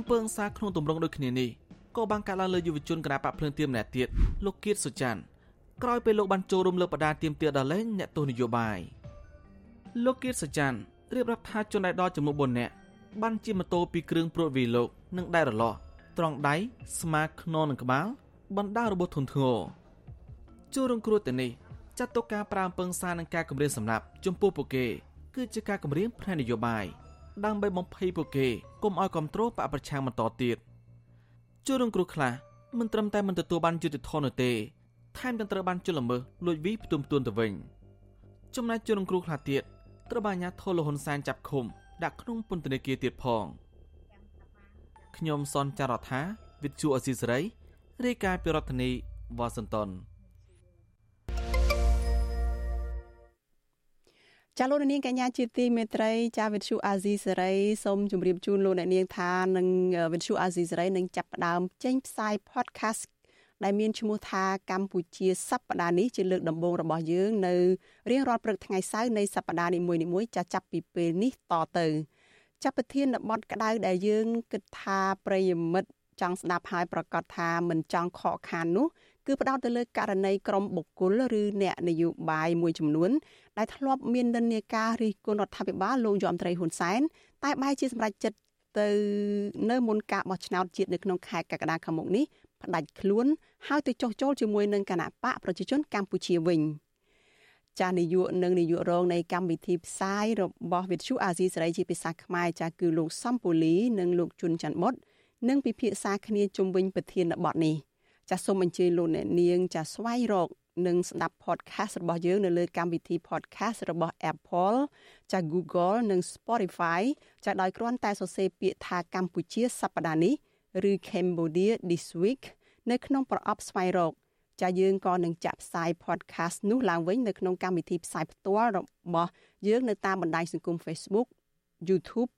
អំពើងសាក្នុងទម្រង់ដូចគ្នានេះក៏បានកាត់ឡើងលើយុវជនគណបកភ្លើងទៀមម្នាក់ទៀតលោកគៀតសុចាន់ក្រោយពេលលោកបានចូលរួមលើបដាទៀមទាដល់លេងអ្នកទស្សនយោបាយលោកគៀតសុចាន់រៀបរាប់ថាជនដែលដល់ចំនួន4នាក់បានជិះម៉ូតូពីគ្រឿងព្រួតវីលោកនិងដៃរលាស់ត្រង់ដៃស្មាខ្នងនិងក្បាលបណ្ដារបួសធ្ងន់ធ្ងរចូលរងគ្រោះទៅនេះចាត់ទុកការប្រាំពឹងសារនឹងការគម្រាមសម្លាប់ចំពោះពួកគេគឺជាការគម្រាមផ្នែកនយោបាយ ដើម្បីបំភ័យពួកគេកុំឲ្យគ្រប់គ្រងបកប្រឆាំងបន្តទៀតជួររងគ្រោះខ្លះមិនត្រឹមតែមិនទទួលបានយុត្តិធម៌នោះទេថែមទាំងត្រូវបានជលល្មើសលួចវីផ្ទុំទួនទៅវិញចំណែកជួររងគ្រោះខ្លះទៀតត្រូវបានអាជ្ញាធរលហ៊ុនសែនចាប់ឃុំដាក់ក្នុងពន្ធនាគារទៀតផងខ្ញុំសនចាររថាវិទ្យុអស៊ីសេរីរាយការណ៍ពីរដ្ឋធានីវ៉ាស៊ីនតោន ចាលោកនាងកញ្ញាជាទីមេត្រីចាវិទ្យុអាស៊ីសេរីសូមជម្រាបជូនលោកអ្នកនាងថានឹងវិទ្យុអាស៊ីសេរីនឹងចាប់ផ្ដើមចេញផ្សាយ podcast ដែលមានឈ្មោះថាកម្ពុជាសប្តាហ៍នេះជាលើកដំបូងរបស់យើងនៅរៀងរាល់ព្រឹកថ្ងៃសៅរ៍នៃសប្តាហ៍នីមួយៗចាចាប់ពីពេលនេះតទៅចាប់ប្រធានបទក្តៅដែលយើងគិតថាប្រិយមិត្តចង់ស្ដាប់ហើយប្រកាសថាមិនចង់ខកខាននោះ គឺផ្ដោតទៅលើករណីក្រុមបុគ្គលឬអ្នកនយោបាយមួយចំនួនដែលធ្លាប់មាននិន្នាការរិះគន់រដ្ឋាភិបាលលោកយមត្រីហ៊ុនសែនតែបែរជាសម្រេចចិត្តទៅនៅមុនការបោះឆ្នោតជាតិនៅក្នុងខែកក្កដាខាងមុខនេះផ្ដាច់ខ្លួនហើយទៅចុះចូលជាមួយនឹងគណៈបកប្រជាជនកម្ពុជាវិញចានាយកនិងនាយករងនៃកម្មវិធីផ្សាយរបស់វិទ្យុអាស៊ីសេរីជាភាសាខ្មែរចាគឺលោកសំពូលី និងលោកជុនច័ន្ទបុតនឹងពិភាក្សាគ្នាជុំវិញប្រធានបទនេះ ចាសូមអញ្ជើញលោកអ្នកនាង ចាស្វែងរកនិងស្ដាប់ podcast របស់យើងនៅលើកម្មវិធី podcast របស់ Apple ចា Google និង Spotify ចាដោយគ្រាន់តែសរសេរពាក្យថាកម្ពុជាសប្តាហ៍នេះឬ Cambodia this week នៅក្នុងប្រអប់ស្វែងរក ចាយើងក៏នឹងចាក់ផ្សាយ podcast នោះឡើងវិញនៅក្នុងកម្មវិធីផ្សាយផ្ទាល់របស់យើងនៅតាមបណ្ដាញសង្គម Facebook YouTube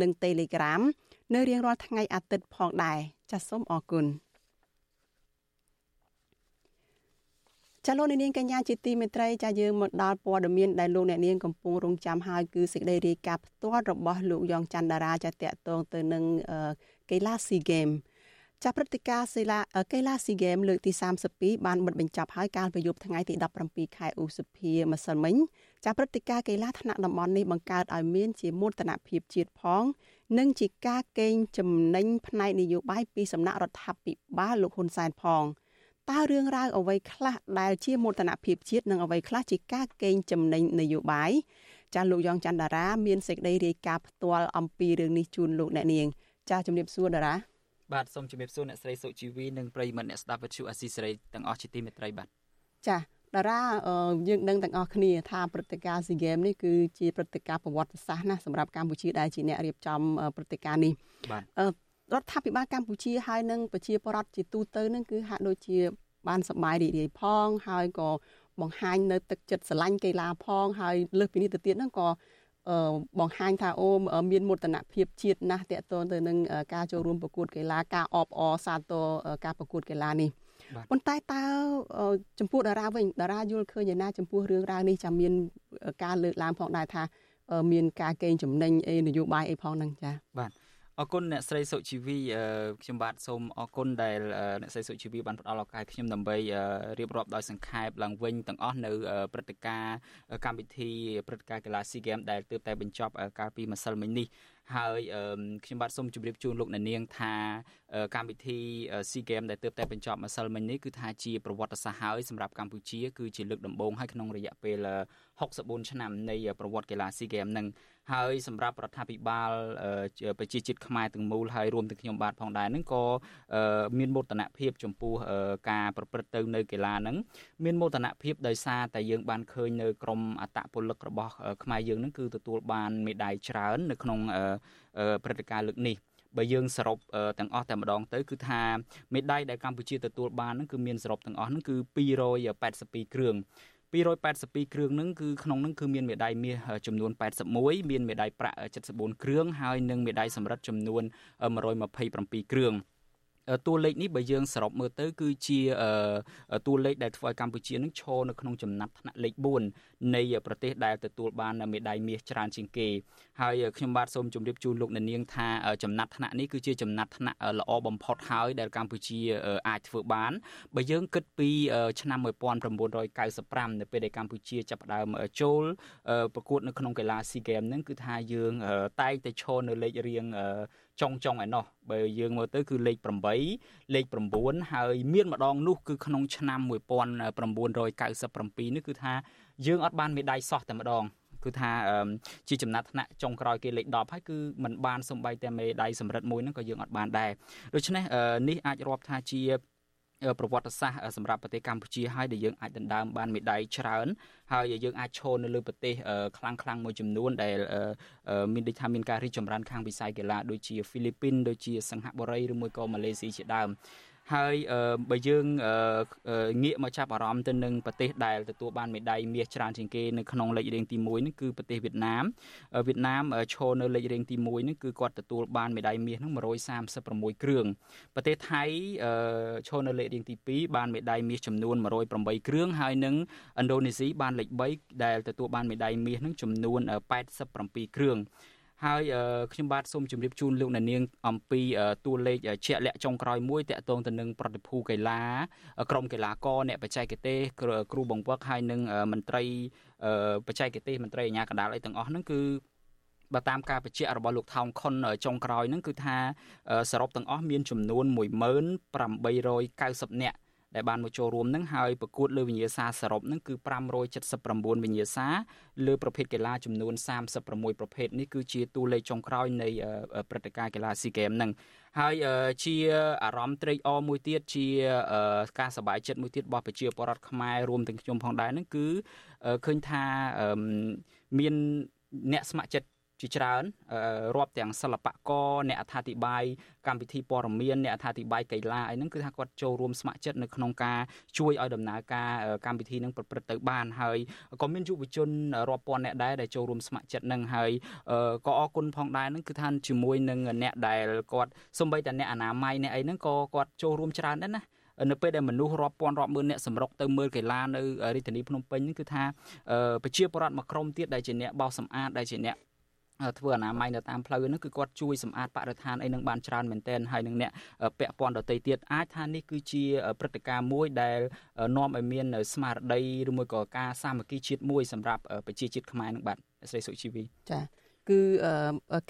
និង Telegram នៅរៀងរាល់ថ្ងៃអាទិត្យផងដែរចាសសូមអរគុណ ចាលោកនាងកញ្ញាជាទីមេត្រីចាយើងមកដល់ព័ត៌មានដែលលោកអ្នកនាងកំពុងរងចាំហើយគឺសេចក្តីរាយការណ៍ផ្ទាល់របស់លោកយ៉ងច័ន្ទតារាចាតកតងទៅនឹងកីឡា SEA Games ចាប់ព្រឹត្តិការណ៍សិលាកីឡាស៊ីហ្គេមលើកទី32បានបិទបញ្ចប់ហើយកាលពីយប់ថ្ងៃទី17ខែឧសភាម្សិលមិញចាប់ព្រឹត្តិការណ៍កីឡាថ្នាក់តំបន់នេះបង្កើតឲ្យមានជាមោទនភាពជាតិផង និងជាការកេងចំណេញផ្នែកនយោបាយពីសំណាក់រដ្ឋាភិបាលលោកហ៊ុនសែនផង តើរឿងរ៉ាវអ្វីខ្លះដែលជាមោទនភាពជាតិនិងអ្វីខ្លះជាការកេងចំណេញនយោបាយចាស់លោកយ៉ងច័ន្ទតារាមានសេចក្តីរាយការណ៍ផ្ទាល់អំពីរឿងនេះជូនលោកអ្នកនាង ចាស់ជំរាបសួរតារាបាទសូមជម្រាបសួរអ្នកស្រីសុជីវីនិងប្រិយមិត្តអ្នកស្ដាប់វិទ្យុអាស៊ីសេរីទាំងអស់ជាទីមេត្រីបាទចាតារាយើងដឹងទាំងអស់គ្នាថាព្រឹត្តិការណ៍ SEA Games នេះគឺជាព្រឹត្តិការណ៍ប្រវត្តិសាស្ត្រណាសម្រាប់កម្ពុជាដែលជាអ្នករៀបចំព្រឹត្តិការណ៍នេះបាទ រដ្ឋាភិបាលកម្ពុជាហើយនិងប្រជាពលរដ្ឋជាទូទៅនឹងគឺហាក់ដូចជា បានសប្បាយរីករាយផងហើយក៏បង្ហាញនៅទឹកចិត្តស្រឡាញ់កីឡាផងហើយលើសពីនេះទៅទៀតហ្នឹងក៏បង្ហាញថាអូមានមោទនភាពជាតិណាស់តកតទៅនឹងការចូលរួមប្រកួតកីឡាការអបអរសាទរការប្រកួតកីឡានេះប៉ុន្តែតើចំពោះតារាវិញតារាយល់ឃើញយ៉ាងណាចំពោះរឿងរ៉ាវនេះចាំមានការលើកឡើងផងដែរថា មានការកេងចំណេញអីនយោបាយអីផងហ្នឹងចា៎បាទ អរគុណអ្នកស្រីសុជីវីខ្ញុំបាទសូមអរគុណដែលអ្នកស្រីសុជីវីបានផ្ដល់ឱកាសខ្ញុំដើម្បីរៀបរាប់ដោយសង្ខេបឡើងវិញទាំងអស់នៅព្រឹត្តិការណ៍កម្មវិធីព្រឹត្តិការណ៍កីឡា SEA Games ដែលទើបតែបញ្ចប់កាលពីម្សិលមិញនេះហើយខ្ញុំបាទសូមជម្រាបជូនលោកអ្នកនាងថាកម្មវិធី SEA Games ដែលទើបតែបញ្ចប់ម្សិលមិញនេះគឺថាជាប្រវត្តិសាស្ត្រហើយសម្រាប់កម្ពុជាគឺជាលើកដំបូងហើយក្នុងរយៈពេល64ឆ្នាំនៃប្រវត្តិកីឡា SEA Games នឹង ហើយសម្រាប់រដ្ឋាភិបាលប្រជាជាតិខ្មែរទាំងមូលហើយរួមទាំងខ្ញុំបាទផងដែរនឹងក៏មានមោទនភាពចំពោះការប្រព្រឹត្តទៅនៅកីឡាហ្នឹងមានមោទនភាពដោយសារតែយើងបានឃើញនៅក្រមអតពលិករបស់ខ្មែរយើងហ្នឹងគឺទទួលបានមេដាយច្រើននៅក្នុងព្រឹត្តិការណ៍លើកនេះបើយើងសរុបទាំងអស់តែម្ដងទៅគឺថាមេដាយដែលកម្ពុជាទទួលបានហ្នឹងគឺមានសរុបទាំងអស់ហ្នឹងគឺ282គ្រឿង 282គ្រឿងហ្នឹងគឺក្នុងហ្នឹងគឺមានមេដាយមាសចំនួន81មានមេដាយប្រាក់74គ្រឿងហើយនិងមេដាយសំរឹទ្ធចំនួន127គ្រឿង តួលេខនេះបើយើងសរុបមើលទៅ គឺជាតួលេខដែលធ្វើឲ្យកម្ពុជានឹងឈរនៅក្នុងចំណាត់ថ្នាក់លេខ4នៃប្រទេសដែលទទួលបានមេដាយមាសច្រើនជាងគេហើយខ្ញុំបាទសូមជម្រាបជូនលោកអ្នកនាងថាចំណាត់ថ្នាក់នេះគឺជាចំណាត់ថ្នាក់ល្អបំផុតហើយដែលកម្ពុជាអាចធ្វើបានបើយើងគិតពី ឆ្នាំ1995នៅពេលដែលកម្ពុជាចាប់ផ្ដើមចូលប្រកួតនៅក្នុងកីឡា SEA Games ហ្នឹងគឺថាយើងតែងតែឈរនៅលេខរៀង ចុងចុងឯណោះបើយើងមើលទៅគឺលេខ8លេខ9ហើយមានម្ដងនោះគឺក្នុងឆ្នាំ1997នេះគឺថាយើងអត់បានមេដាយសោះតែម្ដងគឺថាជាចំណាត់ថ្នាក់ចុងក្រោយគេលេខ10ហើយគឺมันបានសំបីតែមេដៃសម្រិតមួយហ្នឹងក៏យើងអត់បានដែរដូច្នេះនេះអាចរាប់ថាជា ប្រវត្តិសាស្ត្រសម្រាប់ប្រទេសកម្ពុជាហើយដែលយើងអាចដណ្ដើមបានមេដាយច្រើនហើយយើងអាចឈរនៅលើប្រទេសខ្លាំងខ្លាំងមួយចំនួនដែលមានដូចថាមានការរីកចម្រើនខាងវិស័យកីឡាដូចជាហ្វីលីពីនដូចជាសិង្ហបុរីឬមួយក៏ម៉ាឡេស៊ីជាដើម ហើយបើយើងងាកមកចាប់អារម្មណ៍ទៅនឹងប្រទេសដែលទទួលបានមេដាយមាសច្រើនជាងគេនៅក្នុងលេខរៀងទី1នេះគឺប្រទេសវៀតណាមវៀតណាមឈរនៅលេខរៀងទី1នេះគឺគាត់ទទួលបានមេដាយមាសហ្នឹង136គ្រឿងប្រទេសថៃឈរនៅលេខរៀងទី2បានមេដាយមាសចំនួន108គ្រឿងហើយនឹងឥណ្ឌូនេស៊ីបានលេខ3ដែលទទួលបានមេដាយមាសហ្នឹងចំនួន87គ្រឿង ហើយខ្ញុំបាទសូមជម្រាបជូនលោកអ្នកនាងអំពីតួលេខជាក់លាក់ចុងក្រោយមួយតកតងទៅនឹងប្រតិភូកីឡាក្រុមកីឡាករអ្នកបច្ចេកទេសគ្រូបង្វឹកហើយនិងមន្ត្រីបច្ចេកទេសមន្ត្រីអាជ្ញាកណ្ដាលអីទាំងអស់ហ្នឹងគឺបើតាមការបញ្ជាក់របស់លោកថោងខុនចុងក្រោយហ្នឹងគឺថាសរុបទាំងអស់មានចំនួន11890នាក់ ដែលបានមកចូលរួមនឹងហើយប្រកួតលើវិញ្ញាសាសរុបនឹងគឺ579វិញ្ញាសាលើប្រភេទកីឡាចំនួន36ប្រភេទនេះគឺជាតួលេខចុងក្រោយនៃព្រឹត្តិការណ៍កីឡាស៊ីហ្គេមនឹងហើយជាអារម្មណ៍ត្រេកអរមួយទៀតជាការសប្បាយចិត្តមួយទៀតរបស់ប្រជាពលរដ្ឋខ្មែររួមទាំងខ្ញុំផងដែរនឹងគឺឃើញថាមានអ្នកស្ម័គ្រចិត្ត ជាច្រើនរាប់ទាំងសិល្បករអ្នកអត្ថាធិប្បាយកម្មវិធីព័ត៌មានអ្នកអត្ថាធិប្បាយកីឡាអីហ្នឹងគឺថាគាត់ចូលរួមស្ម័គ្រចិត្តនៅក្នុងការជួយឲ្យដំណើរការកម្មវិធីហ្នឹងប្រព្រឹត្តទៅបានហើយក៏មានយុវជនរាប់ពាន់អ្នកដែរដែលចូលរួមស្ម័គ្រចិត្តហ្នឹងហើយក៏អរគុណផងដែរហ្នឹងគឺថាជាមួយនឹងអ្នកដែលគាត់សំបីតែអ្នកអនាម័យអ្នកអីហ្នឹងក៏គាត់ចូលរួមច្រើនដែរណានៅពេលដែលមនុស្សរាប់ពាន់រាប់ម៉ឺនអ្នកសម្រុកទៅមើលកីឡានៅរាជធានីភ្នំពេញគឺថាប្រជាពលរដ្ឋមួយក្រុមទៀតដែលជាអ្នកបោសសម្អាតដែលជាអ្នក ធ្វើអនាម័យនៅតាមផ្លូវហ្នឹងគឺគាត់ជួយសម្អាតបរិស្ថានអីនឹងបានច្រើនមែនទែនហើយនឹងអ្នកពាក់ព័ន្ធដទៃទៀតអាចថានេះគឺជាព្រឹត្តិការណ៍មួយដែលនាំឲ្យមានស្មារតីឬមួយក៏ការសាមគ្គីជាតិមួយសម្រាប់ប្រជាជាតិខ្មែរនឹងបាទស្រីសុជីវីចាគឺ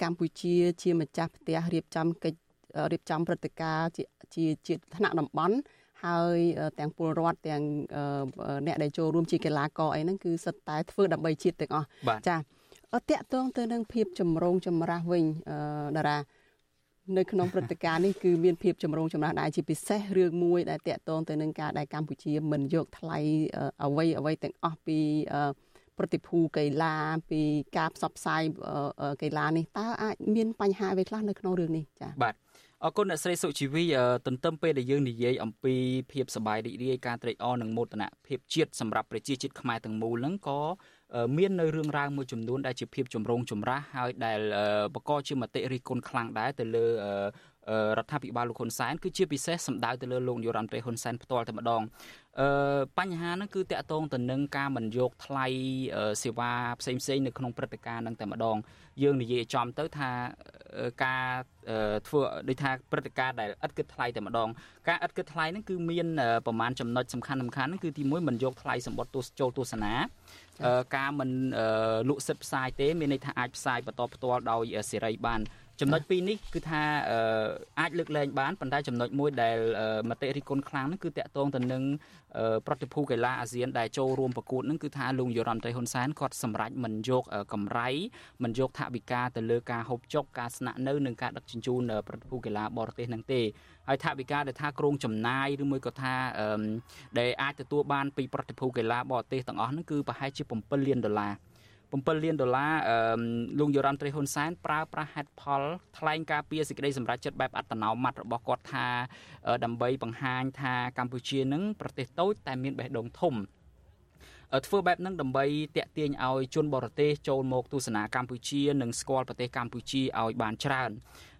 កម្ពុជាជាម្ចាស់ផ្ទះរៀបចំកិច្ចរៀបចំព្រឹត្តិការណ៍ជាជាជាថ្នាក់តំបន់ហើយទាំងពលរដ្ឋទាំងអ្នកដែលចូលរួមជាកីឡាករអីហ្នឹងគឺសិតតែធ្វើដើម្បីជាតិទាំងអស់ចា តកតងទៅនឹងភាពចម្រូងចម្រាសវិញតារានៅក្នុងព្រឹត្តិការណ៍នេះគឺមានភាពចម្រូងចម្រាសដែរជាពិសេសរឿងមួយដែលតកតងទៅនឹងការដែលកម្ពុជាមិនយកថ្លៃអ្វីអ្វីទាំងអស់ពីប្រតិភូកីឡាពីការផ្សព្វផ្សាយកីឡានេះតើអាចមានបញ្ហាអ្វីខ្លះនៅក្នុងរឿងនេះចា៎បាទអរគុណអ្នកស្រីសុជីវីទន្ទឹមពេលដែលយើងនិយាយអំពីភាពសប្បាយរីករាយការត្រេកអរនិងមោទនភាពជាតិសម្រាប់ប្រជាជាតិខ្មែរទាំងមូលហ្នឹងក៏ មាននៅរឿងរ៉ាវមួយចំនួនដែលជាភាពចម្រូងចម្រាសហើយដែលបកកជាមតិរិះគន់ខ្លាំងដែរទៅលើ រដ្ឋាភិបាលលោកហ៊ុនសែនគឺជាពិសេសសម្ដៅទៅលើលោកនាយរដ្ឋមន្ត្រីហ៊ុនសែនផ្ទាល់តែម្ដងអឺបញ្ហាហ្នឹងគឺតកតងទៅនឹងការមិនយកថ្លៃសេវាផ្សេងផ្សេងនៅក្នុងព្រឹត្តិការណ៍ហ្នឹងតែម្ដង យើងនិយាយចំទៅថាការធ្វើដូចថាព្រឹត្តិការណ៍ដែលឥតគិតថ្លៃតែម្ដងការឥតគិតថ្លៃហ្នឹងគឺមានប្រមាណចំណុចសំខាន់សំខាន់ហ្នឹងគឺទី1មិនយកថ្លៃសម្បត្តិទស្សចូលទស្សនាការមិនលក់សិទ្ធផ្សាយទេមានន័យថាអាចផ្សាយបន្តផ្ទាល់ដោយសេរីបាន ចំណុចពីរនេះគឺថាអាចលើកលែងបានប៉ុន្តែចំណុចមួយដែលមតិរិះគន់ខ្លាំងហ្នឹងគឺតាក់ទងទៅនឹងប្រតិភូកីឡាអាស៊ានដែលចូលរួមប្រកួតហ្នឹងគឺថាលោកយុរ៉ាន់ត្រីហ៊ុនសែនគាត់សម្រេចមិនយកកម្រៃមិនយកថវិកាទៅលើការហូបចុកការស្នាក់នៅនិងការដឹកជញ្ជូនប្រតិភូកីឡាបរទេសហ្នឹងទេហើយថវិកាដែលថាក្រងចំណាយឬមួយក៏ថាដែលអាចទទួលបានពីប្រតិភូកីឡាបរទេសទាំងអស់ហ្នឹងគឺប្រហែលជា7លានដុល្លារ 7លានដុល្លារលោកយុរ៉ាន់ត្រីហ៊ុនសែនប្រើប្រាស់ហេតុផលថ្លែងការពីសេចក្តីសម្រេចចិត្តបែបអត្តនោម័តរបស់គាត់ថា ដើម្បីបង្ហាញថាកម្ពុជានឹងប្រទេសតូចតែមានបេះដូងធំធ្វើបែបហ្នឹងដើម្បីតាក់ទាញឲ្យជនបរទេសចូលមកទស្សនាកម្ពុជានិងស្គាល់ប្រទេសកម្ពុជាឲ្យបានច្រើន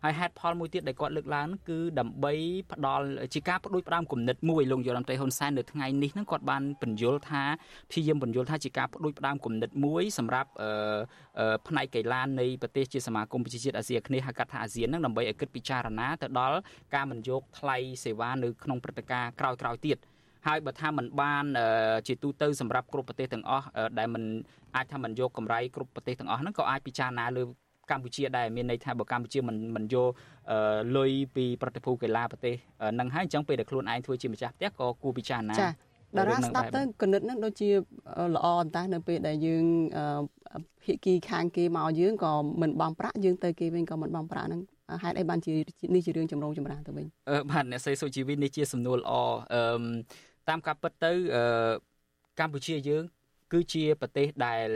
ហើយហេតុផលមួយទៀតដែលគាត់លើកឡើងគឺដើម្បីផ្ដល់ជាការបដួយផ្ដើមគំនិតមួយលោកយុរដ្ឋមន្ត្រីហ៊ុនសែននៅថ្ងៃនេះហ្នឹងគាត់បានបញ្យល់ថាព្យាយាមបញ្យល់ថាជាការបដួយផ្ដើមគំនិតមួយសម្រាប់ផ្នែកកីឡានៃប្រទេសជាសមាគមប្រជាជាតិអាស៊ីអាគ្នេយ៍ហៅកាត់ថាអាស៊ានហ្នឹងដើម្បីឲ្យគិតពិចារណាទៅដល់ការមិនយកថ្លៃសេវានៅក្នុងព្រឹត្តិការណ៍ក្រោយៗទៀតហើយបើថាมันបានជាទូទៅសម្រាប់គ្រប់ប្រទេសទាំងអស់ដែលมันអាចថាมันយកកម្រៃគ្រប់ប្រទេសទាំងអស់ហ្នឹងក៏អាចពិចារណាលើ កម្ពុជាដែរមានន័យថាបើកម្ពុជាមិនមិនយកលុយពីប្រតិភូកីឡាប្រទេសនឹងហើយអញ្ចឹងពេលដែលខ្លួនឯងធ្វើជាម្ចាស់ផ្ទះក៏គួរពិចារណាចាតារាស្ដាប់ទៅគណិតហ្នឹងដូចជាល្អអន្តះនៅពេលដែលយើងភាគីខាងគេមកយើងក៏មិនបងប្រាក់យើងទៅគេវិញក៏មិនបងប្រាក់ហ្នឹងហេតុអីបានជានេះជារឿងចម្រូងចម្រាសទៅវិញអឺបាទអ្នកស្រីសុជីវីនេះជាសំណួរល្អអឺតាមការពិតទៅអឺកម្ពុជាយើង គឺជាប្រទេសដែល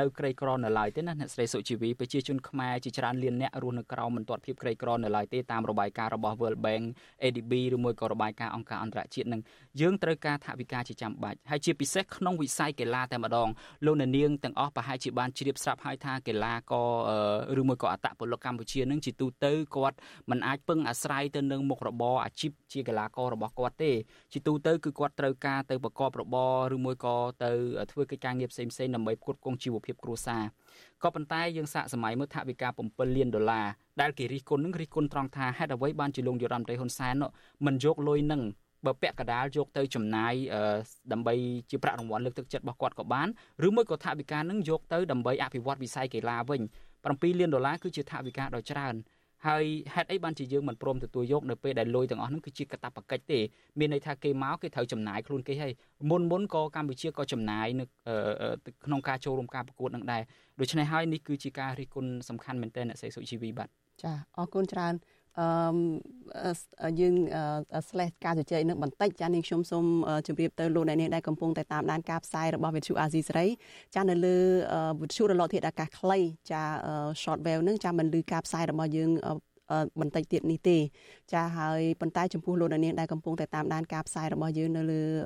នៅក្រីក្រនៅឡើយទេណាអ្នកស្រីសុជីវីប្រជាជនខ្មែរជាច្រើនលានអ្នករស់នៅក្រោមបន្ទាត់ភាពក្រីក្រនៅឡើយទេតាមរបាយការណ៍របស់ World Bank ADB ឬមួយក៏របាយការណ៍អង្គការអន្តរជាតិនឹងយើងត្រូវការថវិកាជាចាំបាច់ហើយជាពិសេសក្នុងវិស័យកីឡាតែម្ដងលោកអ្នកនាងទាំងអស់ប្រហែលជាបានជ្រាបស្រាប់ហើយថាកីឡាករឬមួយក៏អត្តពលិកកម្ពុជានឹងជាទូទៅគាត់មិនអាចពឹងអាស្រ័យទៅនឹងមុខរបរអាជីពជាកីឡាកររបស់គាត់ទេជាទូទៅគឺគាត់ត្រូវការទៅប្រកបរបរឬមួយក៏ទៅធ្វើកិច្ចការងារផ្សេងៗដើម្បីផ្គត់ផ្គង់ជីវភាពគ្រួសារក៏ប៉ុន្តែយើងសាកសម័យមើលថវិកា7លានដុល្លារដែលគេរិះគន់នឹងរិះគន់ត្រង់ថាហេតុអ្វីបានជាលោកយុរ៉ាំត្រីហ៊ុនសែនមិនយកលុយនឹងបើពាក់កដាលយកទៅចំណាយដើម្បីជាប្រាក់រង្វាន់លើកទឹកចិត្តរបស់គាត់ក៏បានឬមួយក៏ថវិកានឹងយកទៅដើម្បីអភិវឌ្ឍវិស័យកីឡាវិញ7លានដុល្លារគឺជាថវិកាដ៏ច្រើន ហើយហេតុអីបានជាយើងមិនព្រមទទួលយកនៅពេលដែលលុយទាំងអស់ហ្នឹងគឺជាកតាបកិច្ចទេមានន័យថាគេមកគេត្រូវចំណាយខ្លួនគេហើយមុនមុនក៏កម្ពុជាក៏ចំណាយនៅក្នុងការចូលរួមការប្រកួតនឹងដែរដូច្នេះហើយនេះគឺជាការរិះគន់សំខាន់មែនទែនអ្នកស្រីសុជីវីបាទចាអរគុណច្រើន អឺយើងស្លេះការជជែកនឹងបន្តិចចានាងខ្ញុំសូមជម្រាបទៅលោកអ្នកនាងដែលកំពុងតែតាមដានការផ្សាយរបស់វិទ្យុអាស៊ីសេរីចានៅលើវិទ្យុរលកធាតុអាកាសខ្លីចា short wave នឹងចាមិនឮការផ្សាយរបស់យើងបន្តិចទៀតនេះទេចាហើយប៉ុន្តែចំពោះលោកអ្នកនាងដែលកំពុងតែតាមដានការផ្សាយរបស់យើងនៅលើ